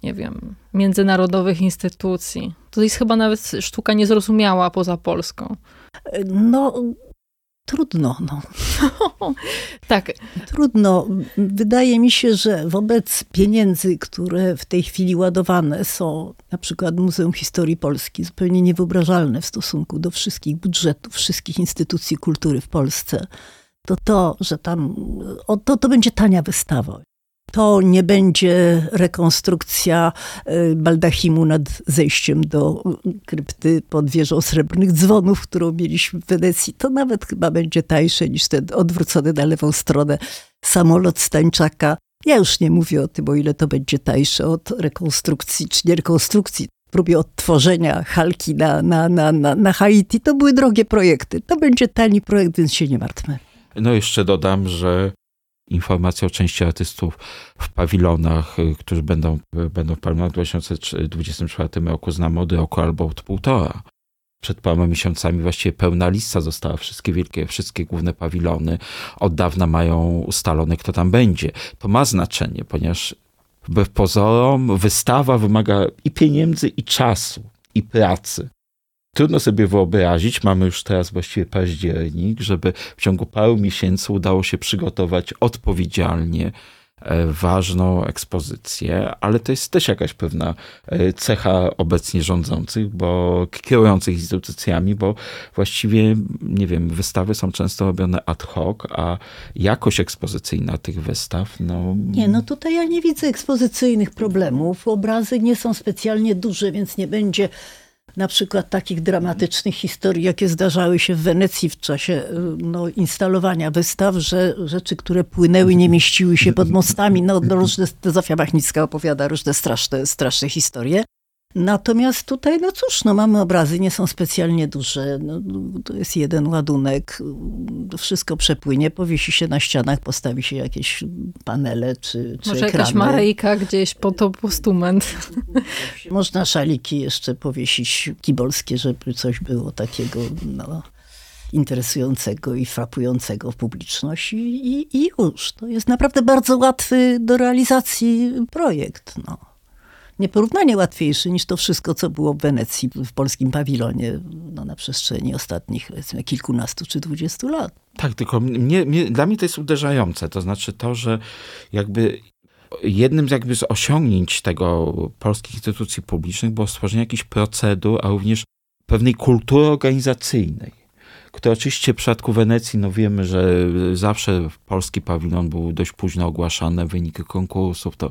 nie wiem, międzynarodowych instytucji. To jest chyba nawet sztuka niezrozumiała poza Polską. No, trudno. No. tak. Trudno. Wydaje mi się, że wobec pieniędzy, które w tej chwili ładowane są, na przykład Muzeum Historii Polski, zupełnie niewyobrażalne w stosunku do wszystkich budżetów, wszystkich instytucji kultury w Polsce, to to, że tam, o, to, to będzie tania wystawa. To nie będzie rekonstrukcja e, baldachimu nad zejściem do krypty pod wieżą srebrnych dzwonów, którą mieliśmy w Wenecji. To nawet chyba będzie tańsze niż ten odwrócony na lewą stronę samolot Stańczaka. Ja już nie mówię o tym, o ile to będzie tańsze od rekonstrukcji czy nie rekonstrukcji próbie odtworzenia halki na, na, na, na, na Haiti. To były drogie projekty. To będzie tani projekt, więc się nie martwmy. No jeszcze dodam, że informacja o części artystów w pawilonach, y, którzy będą, będą w pawilonach w 2024 roku znamy od roku albo od półtora. Przed paroma miesiącami właściwie pełna lista została, wszystkie wielkie, wszystkie główne pawilony od dawna mają ustalone, kto tam będzie. To ma znaczenie, ponieważ wbrew pozorom wystawa wymaga i pieniędzy, i czasu, i pracy. Trudno sobie wyobrazić, mamy już teraz właściwie październik, żeby w ciągu paru miesięcy udało się przygotować odpowiedzialnie e, ważną ekspozycję, ale to jest też jakaś pewna e, cecha obecnie rządzących, bo kierujących instytucjami, bo właściwie, nie wiem, wystawy są często robione ad hoc, a jakość ekspozycyjna tych wystaw, no... Nie, no tutaj ja nie widzę ekspozycyjnych problemów. Obrazy nie są specjalnie duże, więc nie będzie na przykład takich dramatycznych historii, jakie zdarzały się w Wenecji w czasie y, no, instalowania wystaw, że rzeczy, które płynęły, nie mieściły się pod mostami. No, no różne, Zofia Machnicka opowiada różne straszne, straszne historie. Natomiast tutaj, no cóż, no mamy obrazy, nie są specjalnie duże. No, to jest jeden ładunek, wszystko przepłynie, powiesi się na ścianach, postawi się jakieś panele czy, czy Może ekrany. jakaś Maryjka gdzieś po to postument. Można szaliki jeszcze powiesić kibolskie, żeby coś było takiego no, interesującego i frapującego w publiczność i, i, i już. To jest naprawdę bardzo łatwy do realizacji projekt. No nieporównanie łatwiejszy niż to wszystko, co było w Wenecji, w polskim pawilonie no, na przestrzeni ostatnich powiedzmy, kilkunastu czy dwudziestu lat. Tak, tylko mnie, mnie, dla mnie to jest uderzające. To znaczy to, że jakby jednym z, jakby z osiągnięć tego polskich instytucji publicznych było stworzenie jakichś procedur, a również pewnej kultury organizacyjnej które oczywiście w przypadku Wenecji, no wiemy, że zawsze polski pawilon był dość późno ogłaszany, wyniki konkursów, to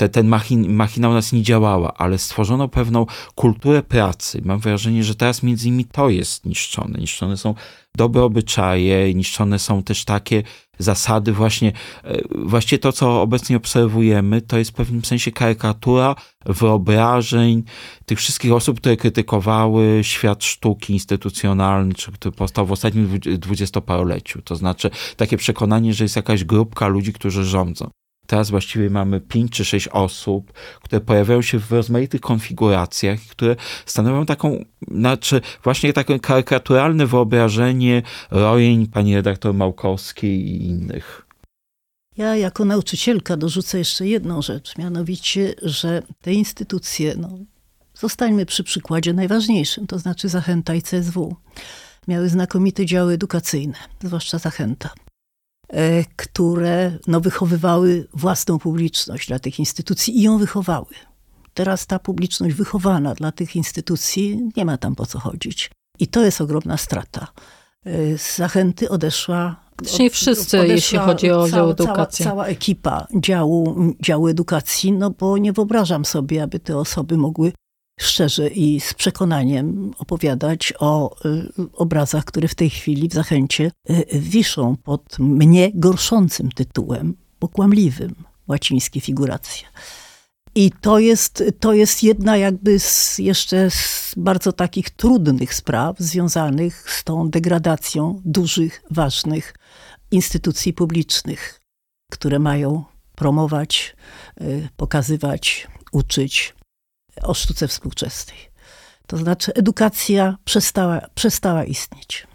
te, ten machin, machina u nas nie działała, ale stworzono pewną kulturę pracy. Mam wrażenie, że teraz między innymi to jest niszczone. Niszczone są dobre obyczaje, niszczone są też takie zasady właśnie, e, właśnie to, co obecnie obserwujemy, to jest w pewnym sensie karykatura wyobrażeń tych wszystkich osób, które krytykowały świat sztuki instytucjonalny, czy który powstał w ostatnim dwudziestoparoleciu. To znaczy takie przekonanie, że jest jakaś grupka ludzi, którzy rządzą. Teraz właściwie mamy pięć czy sześć osób, które pojawiają się w rozmaitych konfiguracjach, które stanowią taką, znaczy właśnie takie karykaturalne wyobrażenie rojeń pani redaktor Małkowskiej i innych. Ja jako nauczycielka dorzucę jeszcze jedną rzecz, mianowicie, że te instytucje, no, zostańmy przy przykładzie najważniejszym, to znaczy Zachęta i CSW, miały znakomite działy edukacyjne, zwłaszcza Zachęta. E, które no, wychowywały własną publiczność dla tych instytucji i ją wychowały. Teraz ta publiczność wychowana dla tych instytucji nie ma tam po co chodzić. I to jest ogromna strata. E, z zachęty odeszła. Praktycznie wszyscy, jeśli chodzi o dział edukacji. Cała, cała ekipa działu, działu edukacji, no bo nie wyobrażam sobie, aby te osoby mogły szczerze i z przekonaniem opowiadać o y, obrazach, które w tej chwili w zachęcie y, wiszą pod mnie gorszącym tytułem, bo kłamliwym, łacińskie figuracje. I to jest, to jest jedna jakby z, jeszcze z bardzo takich trudnych spraw związanych z tą degradacją dużych, ważnych instytucji publicznych, które mają promować, y, pokazywać, uczyć, o sztuce współczesnej. To znaczy edukacja przestała, przestała istnieć.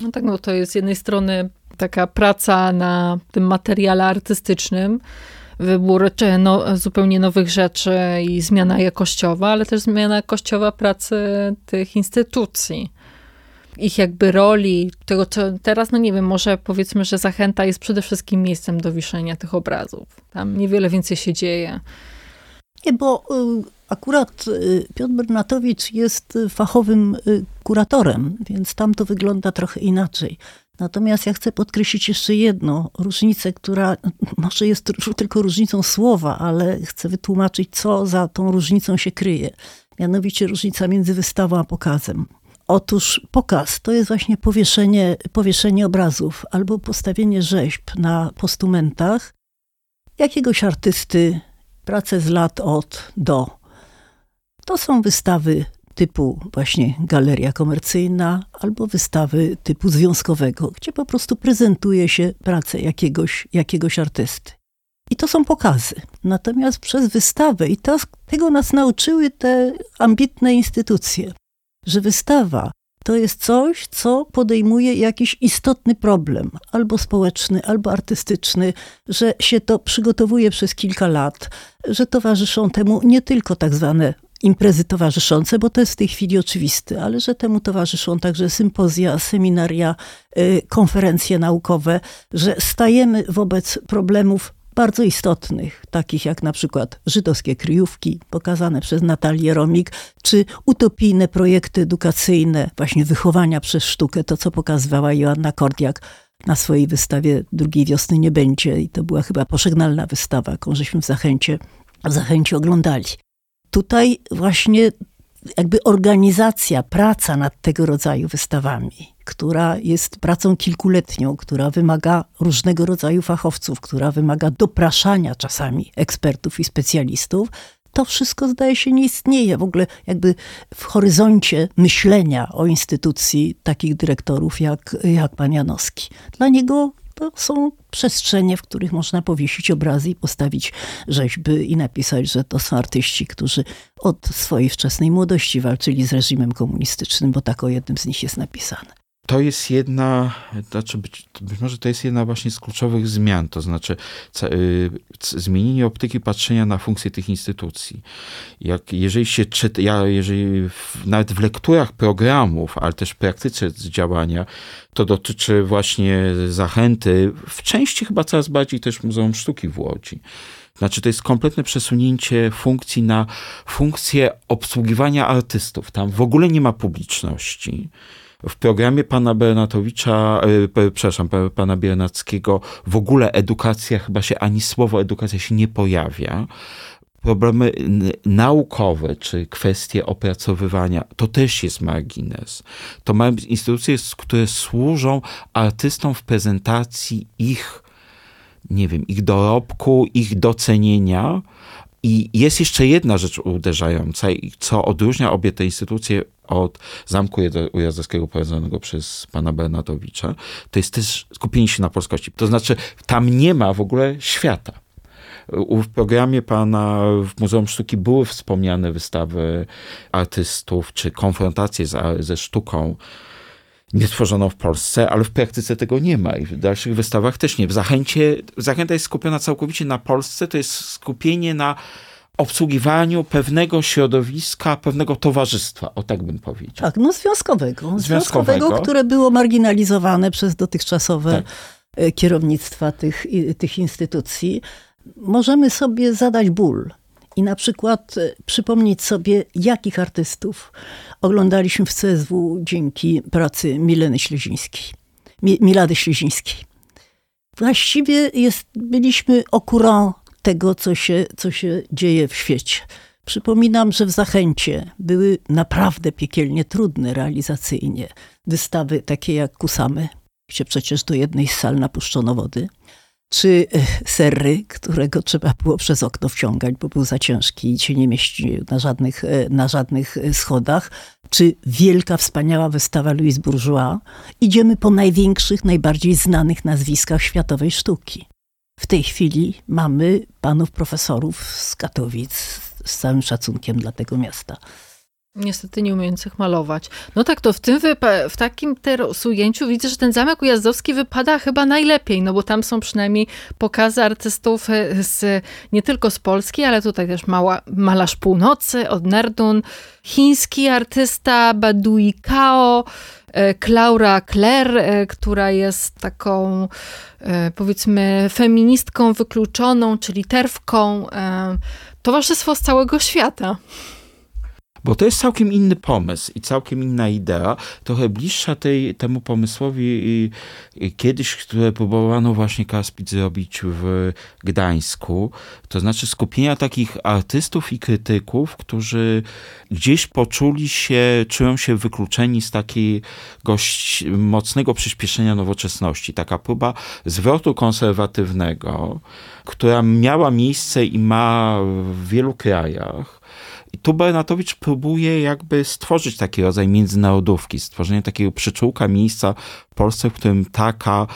No tak, no to jest z jednej strony taka praca na tym materiale artystycznym, wybór no, zupełnie nowych rzeczy i zmiana jakościowa, ale też zmiana jakościowa pracy tych instytucji. Ich jakby roli, tego co teraz, no nie wiem, może powiedzmy, że Zachęta jest przede wszystkim miejscem do wiszenia tych obrazów. Tam niewiele więcej się dzieje. Nie, bo y, Akurat y, Piotr Bernatowicz jest fachowym y, kuratorem, więc tam to wygląda trochę inaczej. Natomiast ja chcę podkreślić jeszcze jedną różnicę, która może jest tylko różnicą słowa, ale chcę wytłumaczyć, co za tą różnicą się kryje. Mianowicie różnica między wystawą a pokazem. Otóż pokaz to jest właśnie powieszenie, powieszenie obrazów albo postawienie rzeźb na postumentach jakiegoś artysty, pracę z lat od do. To są wystawy typu właśnie galeria komercyjna albo wystawy typu związkowego, gdzie po prostu prezentuje się pracę jakiegoś, jakiegoś artysty. I to są pokazy. Natomiast przez wystawę, i to, tego nas nauczyły te ambitne instytucje, że wystawa to jest coś, co podejmuje jakiś istotny problem, albo społeczny, albo artystyczny, że się to przygotowuje przez kilka lat, że towarzyszą temu nie tylko tak zwane imprezy towarzyszące, bo to jest w tej chwili oczywiste, ale że temu towarzyszą także sympozja, seminaria, y, konferencje naukowe, że stajemy wobec problemów bardzo istotnych, takich jak na przykład żydowskie kryjówki pokazane przez Natalię Romik, czy utopijne projekty edukacyjne, właśnie wychowania przez sztukę, to co pokazywała Joanna Kordiak na swojej wystawie Drugiej Wiosny nie będzie. I to była chyba pożegnalna wystawa, jaką żeśmy w Zachęcie, w Zachęcie oglądali. Tutaj właśnie jakby organizacja, praca nad tego rodzaju wystawami, która jest pracą kilkuletnią, która wymaga różnego rodzaju fachowców, która wymaga dopraszania czasami ekspertów i specjalistów, to wszystko zdaje się nie istnieje w ogóle jakby w horyzoncie myślenia o instytucji takich dyrektorów jak, jak pan Janowski. Dla niego to są przestrzenie, w których można powiesić obrazy i postawić rzeźby i napisać, że to są artyści, którzy od swojej wczesnej młodości walczyli z reżimem komunistycznym, bo tak o jednym z nich jest napisane to jest jedna, znaczy być, być, może to jest jedna właśnie z kluczowych zmian, to znaczy y, zmienienie optyki patrzenia na funkcję tych instytucji. Jak, jeżeli się czyta, ja, jeżeli w, nawet w lekturach programów, ale też w praktyce działania, to dotyczy właśnie zachęty, w części chyba coraz bardziej też Muzeum Sztuki w Łodzi. Znaczy, to jest kompletne przesunięcie funkcji na funkcję obsługiwania artystów. Tam w ogóle nie ma publiczności w programie pana Bernatowicza, e, przepraszam, pana Biernackiego w ogóle edukacja, chyba się ani słowo edukacja się nie pojawia. problemy naukowe, czy kwestie opracowywania, to też jest margines. To mają instytucje, które służą artystom w prezentacji ich, nie wiem, ich dorobku, ich docenienia. I jest jeszcze jedna rzecz uderzająca, co odróżnia obie te instytucje od Zamku Ujazdowskiego prowadzonego przez pana Bernatowicza, to jest też skupienie się na polskości. To znaczy, tam nie ma w ogóle świata. W programie pana w Muzeum Sztuki były wspomniane wystawy artystów, czy konfrontacje z, ze sztuką nie stworzoną w Polsce, ale w praktyce tego nie ma i w dalszych wystawach też nie. W Zachęcie, Zachęta jest skupiona całkowicie na Polsce, to jest skupienie na obsługiwaniu pewnego środowiska, pewnego towarzystwa, o tak bym powiedział. Tak, no związkowego. Związkowego, związkowego które było marginalizowane przez dotychczasowe tak. E, kierownictwa tych, tych instytucji. Możemy sobie zadać ból i na przykład e, przypomnieć sobie, jakich artystów oglądaliśmy w CSW dzięki pracy Mileny Ślezińskiej, Milady Ślezińskiej. Właściwie jest, byliśmy courant tego, co się, co się dzieje w świecie. Przypominam, że w Zachęcie były naprawdę piekielnie trudne realizacyjnie wystawy takie jak Kusamy, gdzie przecież do jednej z sal napuszczono wody, czy e, Serry, którego trzeba było przez okno wciągać, bo był za ciężki i się nie mieścił na żadnych, e, na żadnych e, schodach, czy wielka, wspaniała wystawa Louise Bourgeois. Idziemy po największych, najbardziej znanych nazwiskach światowej sztuki. W tej chwili mamy panów profesorów z Katowic, z całym szacunkiem dla tego miasta. Niestety nie umiejących malować. No tak, to w tym w takim teraz ujęciu widzę, że ten Zamek Ujazdowski wypada chyba najlepiej, no bo tam są przynajmniej pokazy artystów e, z, nie tylko z Polski, ale tutaj też mała, malarz północy od Nerdun, chiński artysta Badui Kao, Klaura Kler, e, która jest taką e, powiedzmy feministką wykluczoną, czyli terwką. Towarzystwo z całego świata. Bo to jest całkiem inny pomysł i całkiem inna idea, trochę bliższa tej, temu pomysłowi kiedyś, które próbowano właśnie Kaspit zrobić w Gdańsku. To znaczy skupienia takich artystów i krytyków, którzy gdzieś poczuli się, czują się wykluczeni z takiego mocnego przyspieszenia nowoczesności. Taka próba zwrotu konserwatywnego, która miała miejsce i ma w wielu krajach i tu Bernatowicz próbuje jakby stworzyć taki rodzaj międzynarodówki, stworzenie takiego przyczółka miejsca w Polsce, w którym taka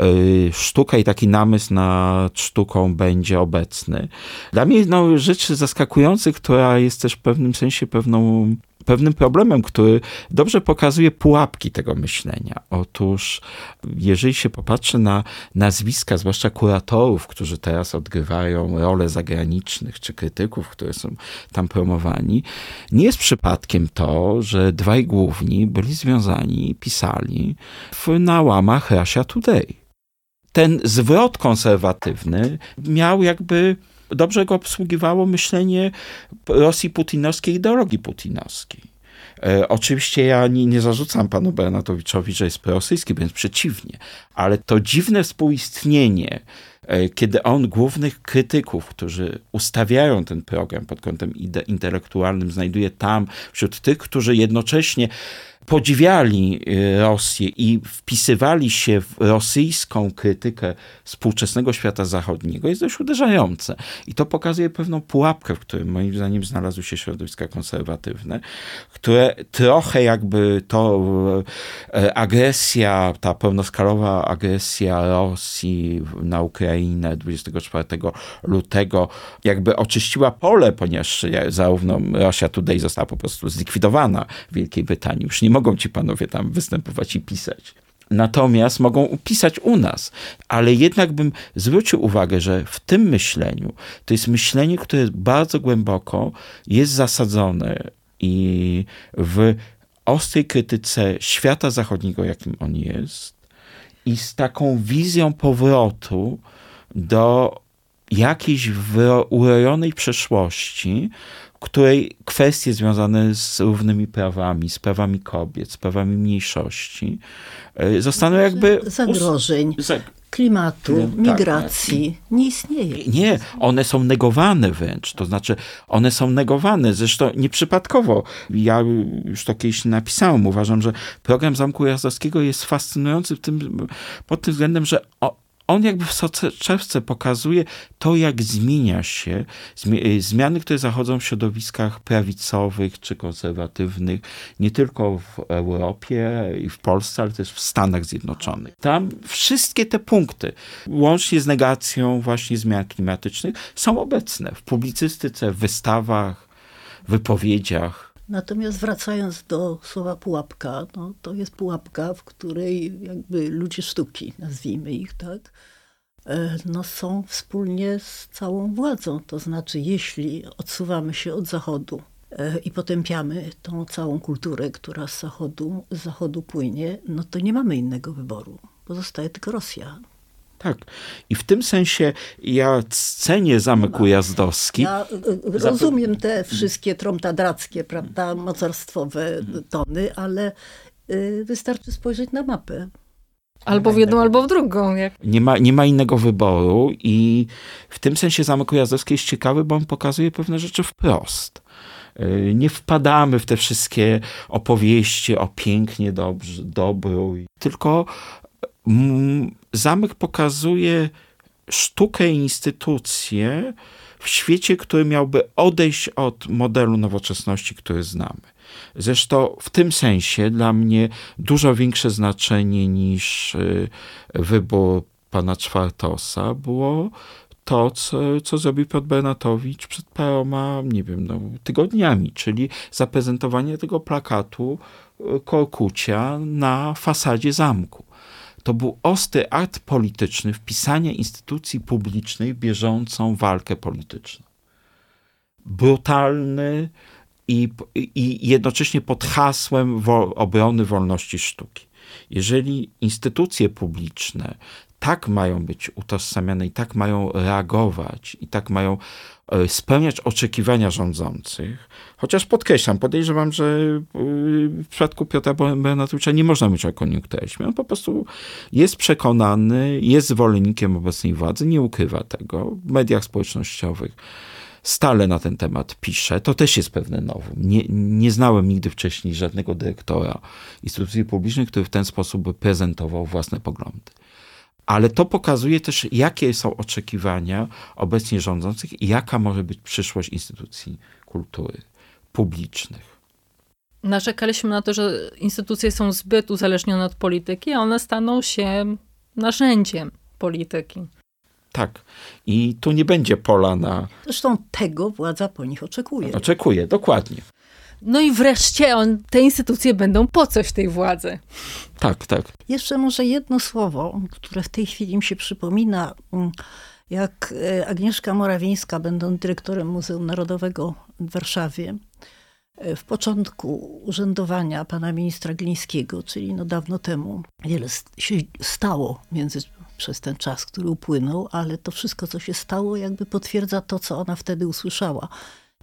y, sztuka i taki namysł nad sztuką będzie obecny. Dla mnie no, rzecz zaskakująca, która jest też w pewnym sensie pewną pewnym problemem, który dobrze pokazuje pułapki tego myślenia. Otóż, jeżeli się popatrzy na nazwiska, zwłaszcza kuratorów, którzy teraz odgrywają role zagranicznych, czy krytyków, które są tam promowani, nie jest przypadkiem to, że dwaj główni byli związani, pisali w, na łamach Russia Today. Ten zwrot konserwatywny miał jakby dobrze go obsługiwało myślenie Rosji putinowskiej, ideologii putinowskiej. E, oczywiście ja nie, nie zarzucam panu Bernatowiczowi, że jest prorosyjski, wręcz przeciwnie, ale to dziwne współistnienie, e, kiedy on głównych krytyków, którzy ustawiają ten program pod kątem intelektualnym, znajduje tam wśród tych, którzy jednocześnie podziwiali y, Rosję i wpisywali się w rosyjską krytykę współczesnego świata zachodniego, jest dość uderzające. I to pokazuje pewną pułapkę, w której moim zdaniem znalazły się środowiska konserwatywne, które trochę jakby to e, agresja, ta pełnoskalowa agresja Rosji na Ukrainę 24 lutego jakby oczyściła pole, ponieważ zarówno Rosja Today została po prostu zlikwidowana w Wielkiej Brytanii. Już nie mogą ci panowie tam występować i pisać. Natomiast mogą pisać u nas. Ale jednak bym zwrócił uwagę, że w tym myśleniu to jest myślenie, które bardzo głęboko jest zasadzone i w ostrej krytyce świata zachodniego, jakim on jest, i z taką wizją powrotu do jakiejś urojonej przeszłości, której kwestie związane z równymi prawami, z prawami kobiet, z prawami mniejszości e, zostaną jakby... Zagrożeń. klimatu, No, tak, migracji nie istnieje. Nie, one są negowane wręcz, to znaczy one są negowane, zresztą nieprzypadkowo. Ja już to kiedyś napisałem, uważam, że program Zamku Jazdowskiego jest fascynujący w tym, pod tym względem, że o, on jakby w soczewce pokazuje to, jak zmienia się, y, zmiany, które zachodzą w środowiskach prawicowych czy konserwatywnych, nie tylko w Europie i w Polsce, ale też w Stanach Zjednoczonych. Tam wszystkie te punkty, łącznie z negacją właśnie zmian klimatycznych, są obecne w publicystyce, w wystawach, wypowiedziach. Natomiast wracając do słowa pułapka, no to jest pułapka, w której jakby ludzie sztuki, nazwijmy ich, tak, e, no są wspólnie z całą władzą. To znaczy, jeśli odsuwamy się od Zachodu e, i potępiamy tą całą kulturę, która z Zachodu, z Zachodu płynie, no to nie mamy innego wyboru. Pozostaje tylko Rosja. Tak. I w tym sensie ja cenię Zamek Ujazdowski. Ja y, y, rozumiem te wszystkie tromtadrackie, prawda, mocarstwowe tony, ale y, wystarczy spojrzeć na mapę. Albo w jedną, albo w drugą. Jak... Nie, ma, nie ma innego wyboru i w tym sensie Zamek Ujazdowski jest ciekawy, bo on pokazuje pewne rzeczy wprost. Nie wpadamy w te wszystkie opowieści o pięknie, dobrze, dobru, tylko zamek pokazuje sztukę i instytucje w świecie, który miałby odejść od modelu nowoczesności, który znamy. Zresztą w tym sensie dla mnie dużo większe znaczenie niż y, wybór pana Czwartosa było to, co, co zrobił Piotr Bernatowicz przed paroma, nie wiem, no, tygodniami, czyli zaprezentowanie tego plakatu y, Korkucia na fasadzie zamku to był ostry akt polityczny wpisania instytucji publicznej w bieżącą walkę polityczną. Brutalny i, i jednocześnie pod hasłem wo, obrony wolności sztuki. Jeżeli instytucje publiczne tak mają być utożsamiane i tak mają reagować i tak mają e, spełniać oczekiwania rządzących, chociaż podkreślam, podejrzewam, że e, w przypadku Piotra Bernatowicza nie można mówić o koniunkturyzmie. On po prostu jest przekonany, jest zwolennikiem obecnej władzy, nie ukrywa tego w mediach społecznościowych stale na ten temat pisze. To też jest pewne nowum. Nie, nie znałem nigdy wcześniej żadnego dyrektora instytucji publicznej, który w ten sposób prezentował własne poglądy ale to pokazuje też, jakie są oczekiwania obecnie rządzących i jaka może być przyszłość instytucji kultury publicznych. Narzekaliśmy na to, że instytucje są zbyt uzależnione od polityki, a one staną się narzędziem polityki. Tak. I tu nie będzie pola na. Zresztą tego władza po nich oczekuje. Oczekuje, dokładnie. No i wreszcie on, te instytucje będą po coś tej władzy. Tak, tak. Jeszcze może jedno słowo, które w tej chwili mi się przypomina, mm, jak e, Agnieszka Morawińska, będąc dyrektorem Muzeum Narodowego w Warszawie, e, w początku urzędowania pana ministra Glińskiego, czyli no dawno temu, wiele się stało między, przez ten czas, który upłynął, ale to wszystko, co się stało, jakby potwierdza to, co ona wtedy usłyszała.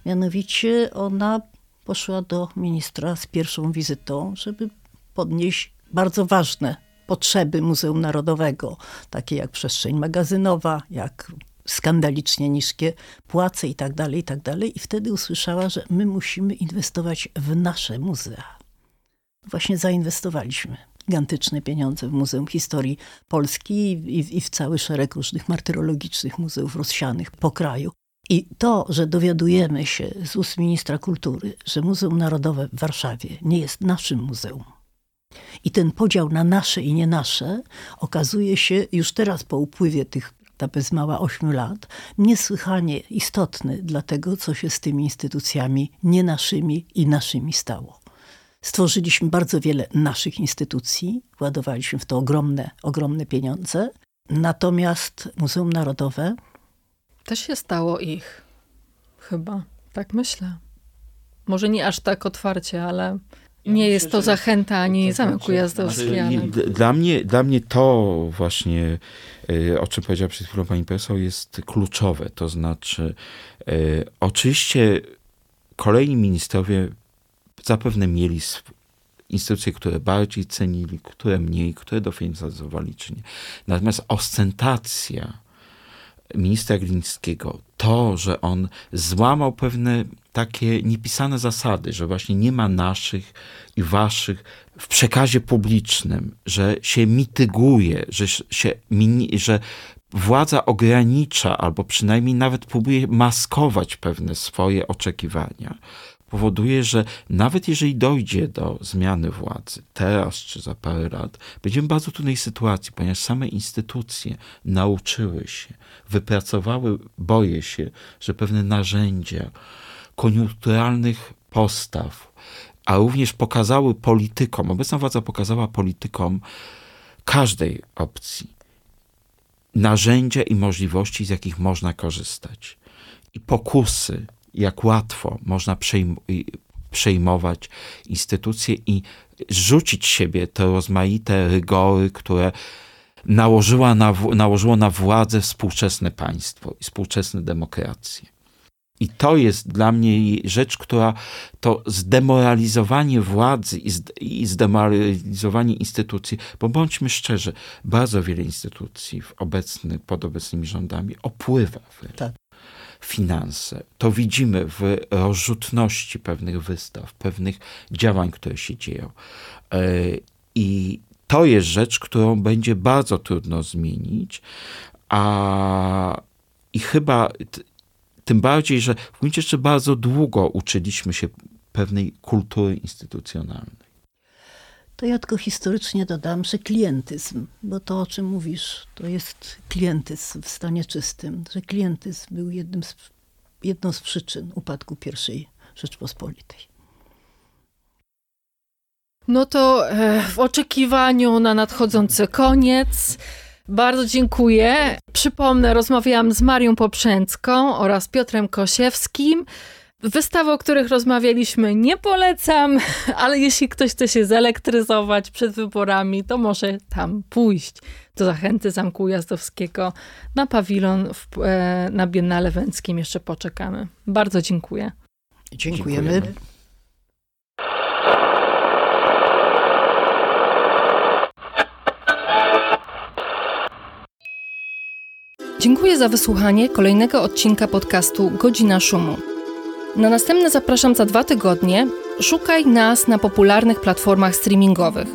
Mianowicie ona poszła do ministra z pierwszą wizytą, żeby podnieść bardzo ważne potrzeby Muzeum Narodowego, takie jak przestrzeń magazynowa, jak skandalicznie niskie płace i tak dalej, i tak. I wtedy usłyszała, że my musimy inwestować w nasze muzea. Właśnie zainwestowaliśmy gigantyczne pieniądze w Muzeum Historii Polski i, i w cały szereg różnych martyrologicznych muzeów rozsianych po kraju. I to, że dowiadujemy się z ust ministra kultury, że Muzeum Narodowe w Warszawie nie jest naszym muzeum, i ten podział na nasze i nie nasze okazuje się już teraz po upływie tych ta bez mała ośmiu lat, niesłychanie istotny dla tego, co się z tymi instytucjami nie naszymi i naszymi stało. Stworzyliśmy bardzo wiele naszych instytucji, władowaliśmy w to ogromne, ogromne pieniądze, natomiast Muzeum Narodowe też się stało ich. Chyba. Tak myślę. Może nie aż tak otwarcie, ale nie jest to zachęta ani zamek ujazdowski. Ale... Dla, mnie, dla mnie to właśnie, y, o czym powiedziała przed chwilą pani profesor, jest kluczowe. To znaczy, y, oczywiście kolejni ministrowie zapewne mieli instytucje, które bardziej cenili, które mniej, które dofinansowali czy nie. Natomiast ostentacja ministra Glińskiego, to, że on złamał pewne takie niepisane zasady, że właśnie nie ma naszych i waszych w przekazie publicznym, że się mityguje, że się, że władza ogranicza albo przynajmniej nawet próbuje maskować pewne swoje oczekiwania, powoduje, że nawet jeżeli dojdzie do zmiany władzy, teraz czy za parę lat, będziemy w bardzo trudnej sytuacji, ponieważ same instytucje nauczyły się, wypracowały, boję się, że pewne narzędzia koniunkturalnych postaw, a również pokazały politykom, obecna władza pokazała politykom każdej opcji narzędzia i możliwości, z jakich można korzystać. I pokusy, jak łatwo można przejmować instytucje i rzucić siebie te rozmaite rygory, które nałożyła na, nałożyło na władzę współczesne państwo i współczesne demokracje. I to jest dla mnie rzecz, która to zdemoralizowanie władzy i zdemoralizowanie instytucji, bo bądźmy szczerzy, bardzo wiele instytucji w obecny, pod obecnymi rządami opływa. Tak. Finanse. To widzimy w rozrzutności pewnych wystaw, pewnych działań, które się dzieją. E, I to jest rzecz, którą będzie bardzo trudno zmienić, a i chyba tym bardziej, że w gruncie jeszcze bardzo długo uczyliśmy się pewnej kultury instytucjonalnej. To ja tylko historycznie dodam, że klientyzm, bo to o czym mówisz, to jest klientyzm w stanie czystym, że klientyzm był jednym z, jedną z przyczyn upadku I Rzeczpospolitej. No to e, w oczekiwaniu na nadchodzący koniec bardzo dziękuję. Przypomnę, rozmawiałam z Marią Poprzęcką oraz Piotrem Kosiewskim. Wystawy, o których rozmawialiśmy, nie polecam, ale jeśli ktoś chce się zelektryzować przed wyborami, to może tam pójść do Zachęty Zamku Ujazdowskiego na pawilon w, e, na Biennale Węckim. Jeszcze poczekamy. Bardzo dziękuję. Dziękujemy. Dziękujemy. Dziękuję za wysłuchanie kolejnego odcinka podcastu Godzina Szumu. Na następne zapraszam za dwa tygodnie. Szukaj nas na popularnych platformach streamingowych.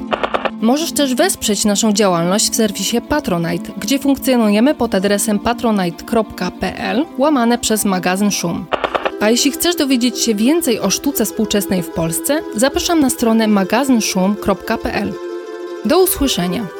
Możesz też wesprzeć naszą działalność w serwisie Patronite, gdzie funkcjonujemy pod adresem patronite.pl łamane przez magazyn Szum. A jeśli chcesz dowiedzieć się więcej o sztuce współczesnej w Polsce, zapraszam na stronę magazynszum.pl. Do usłyszenia!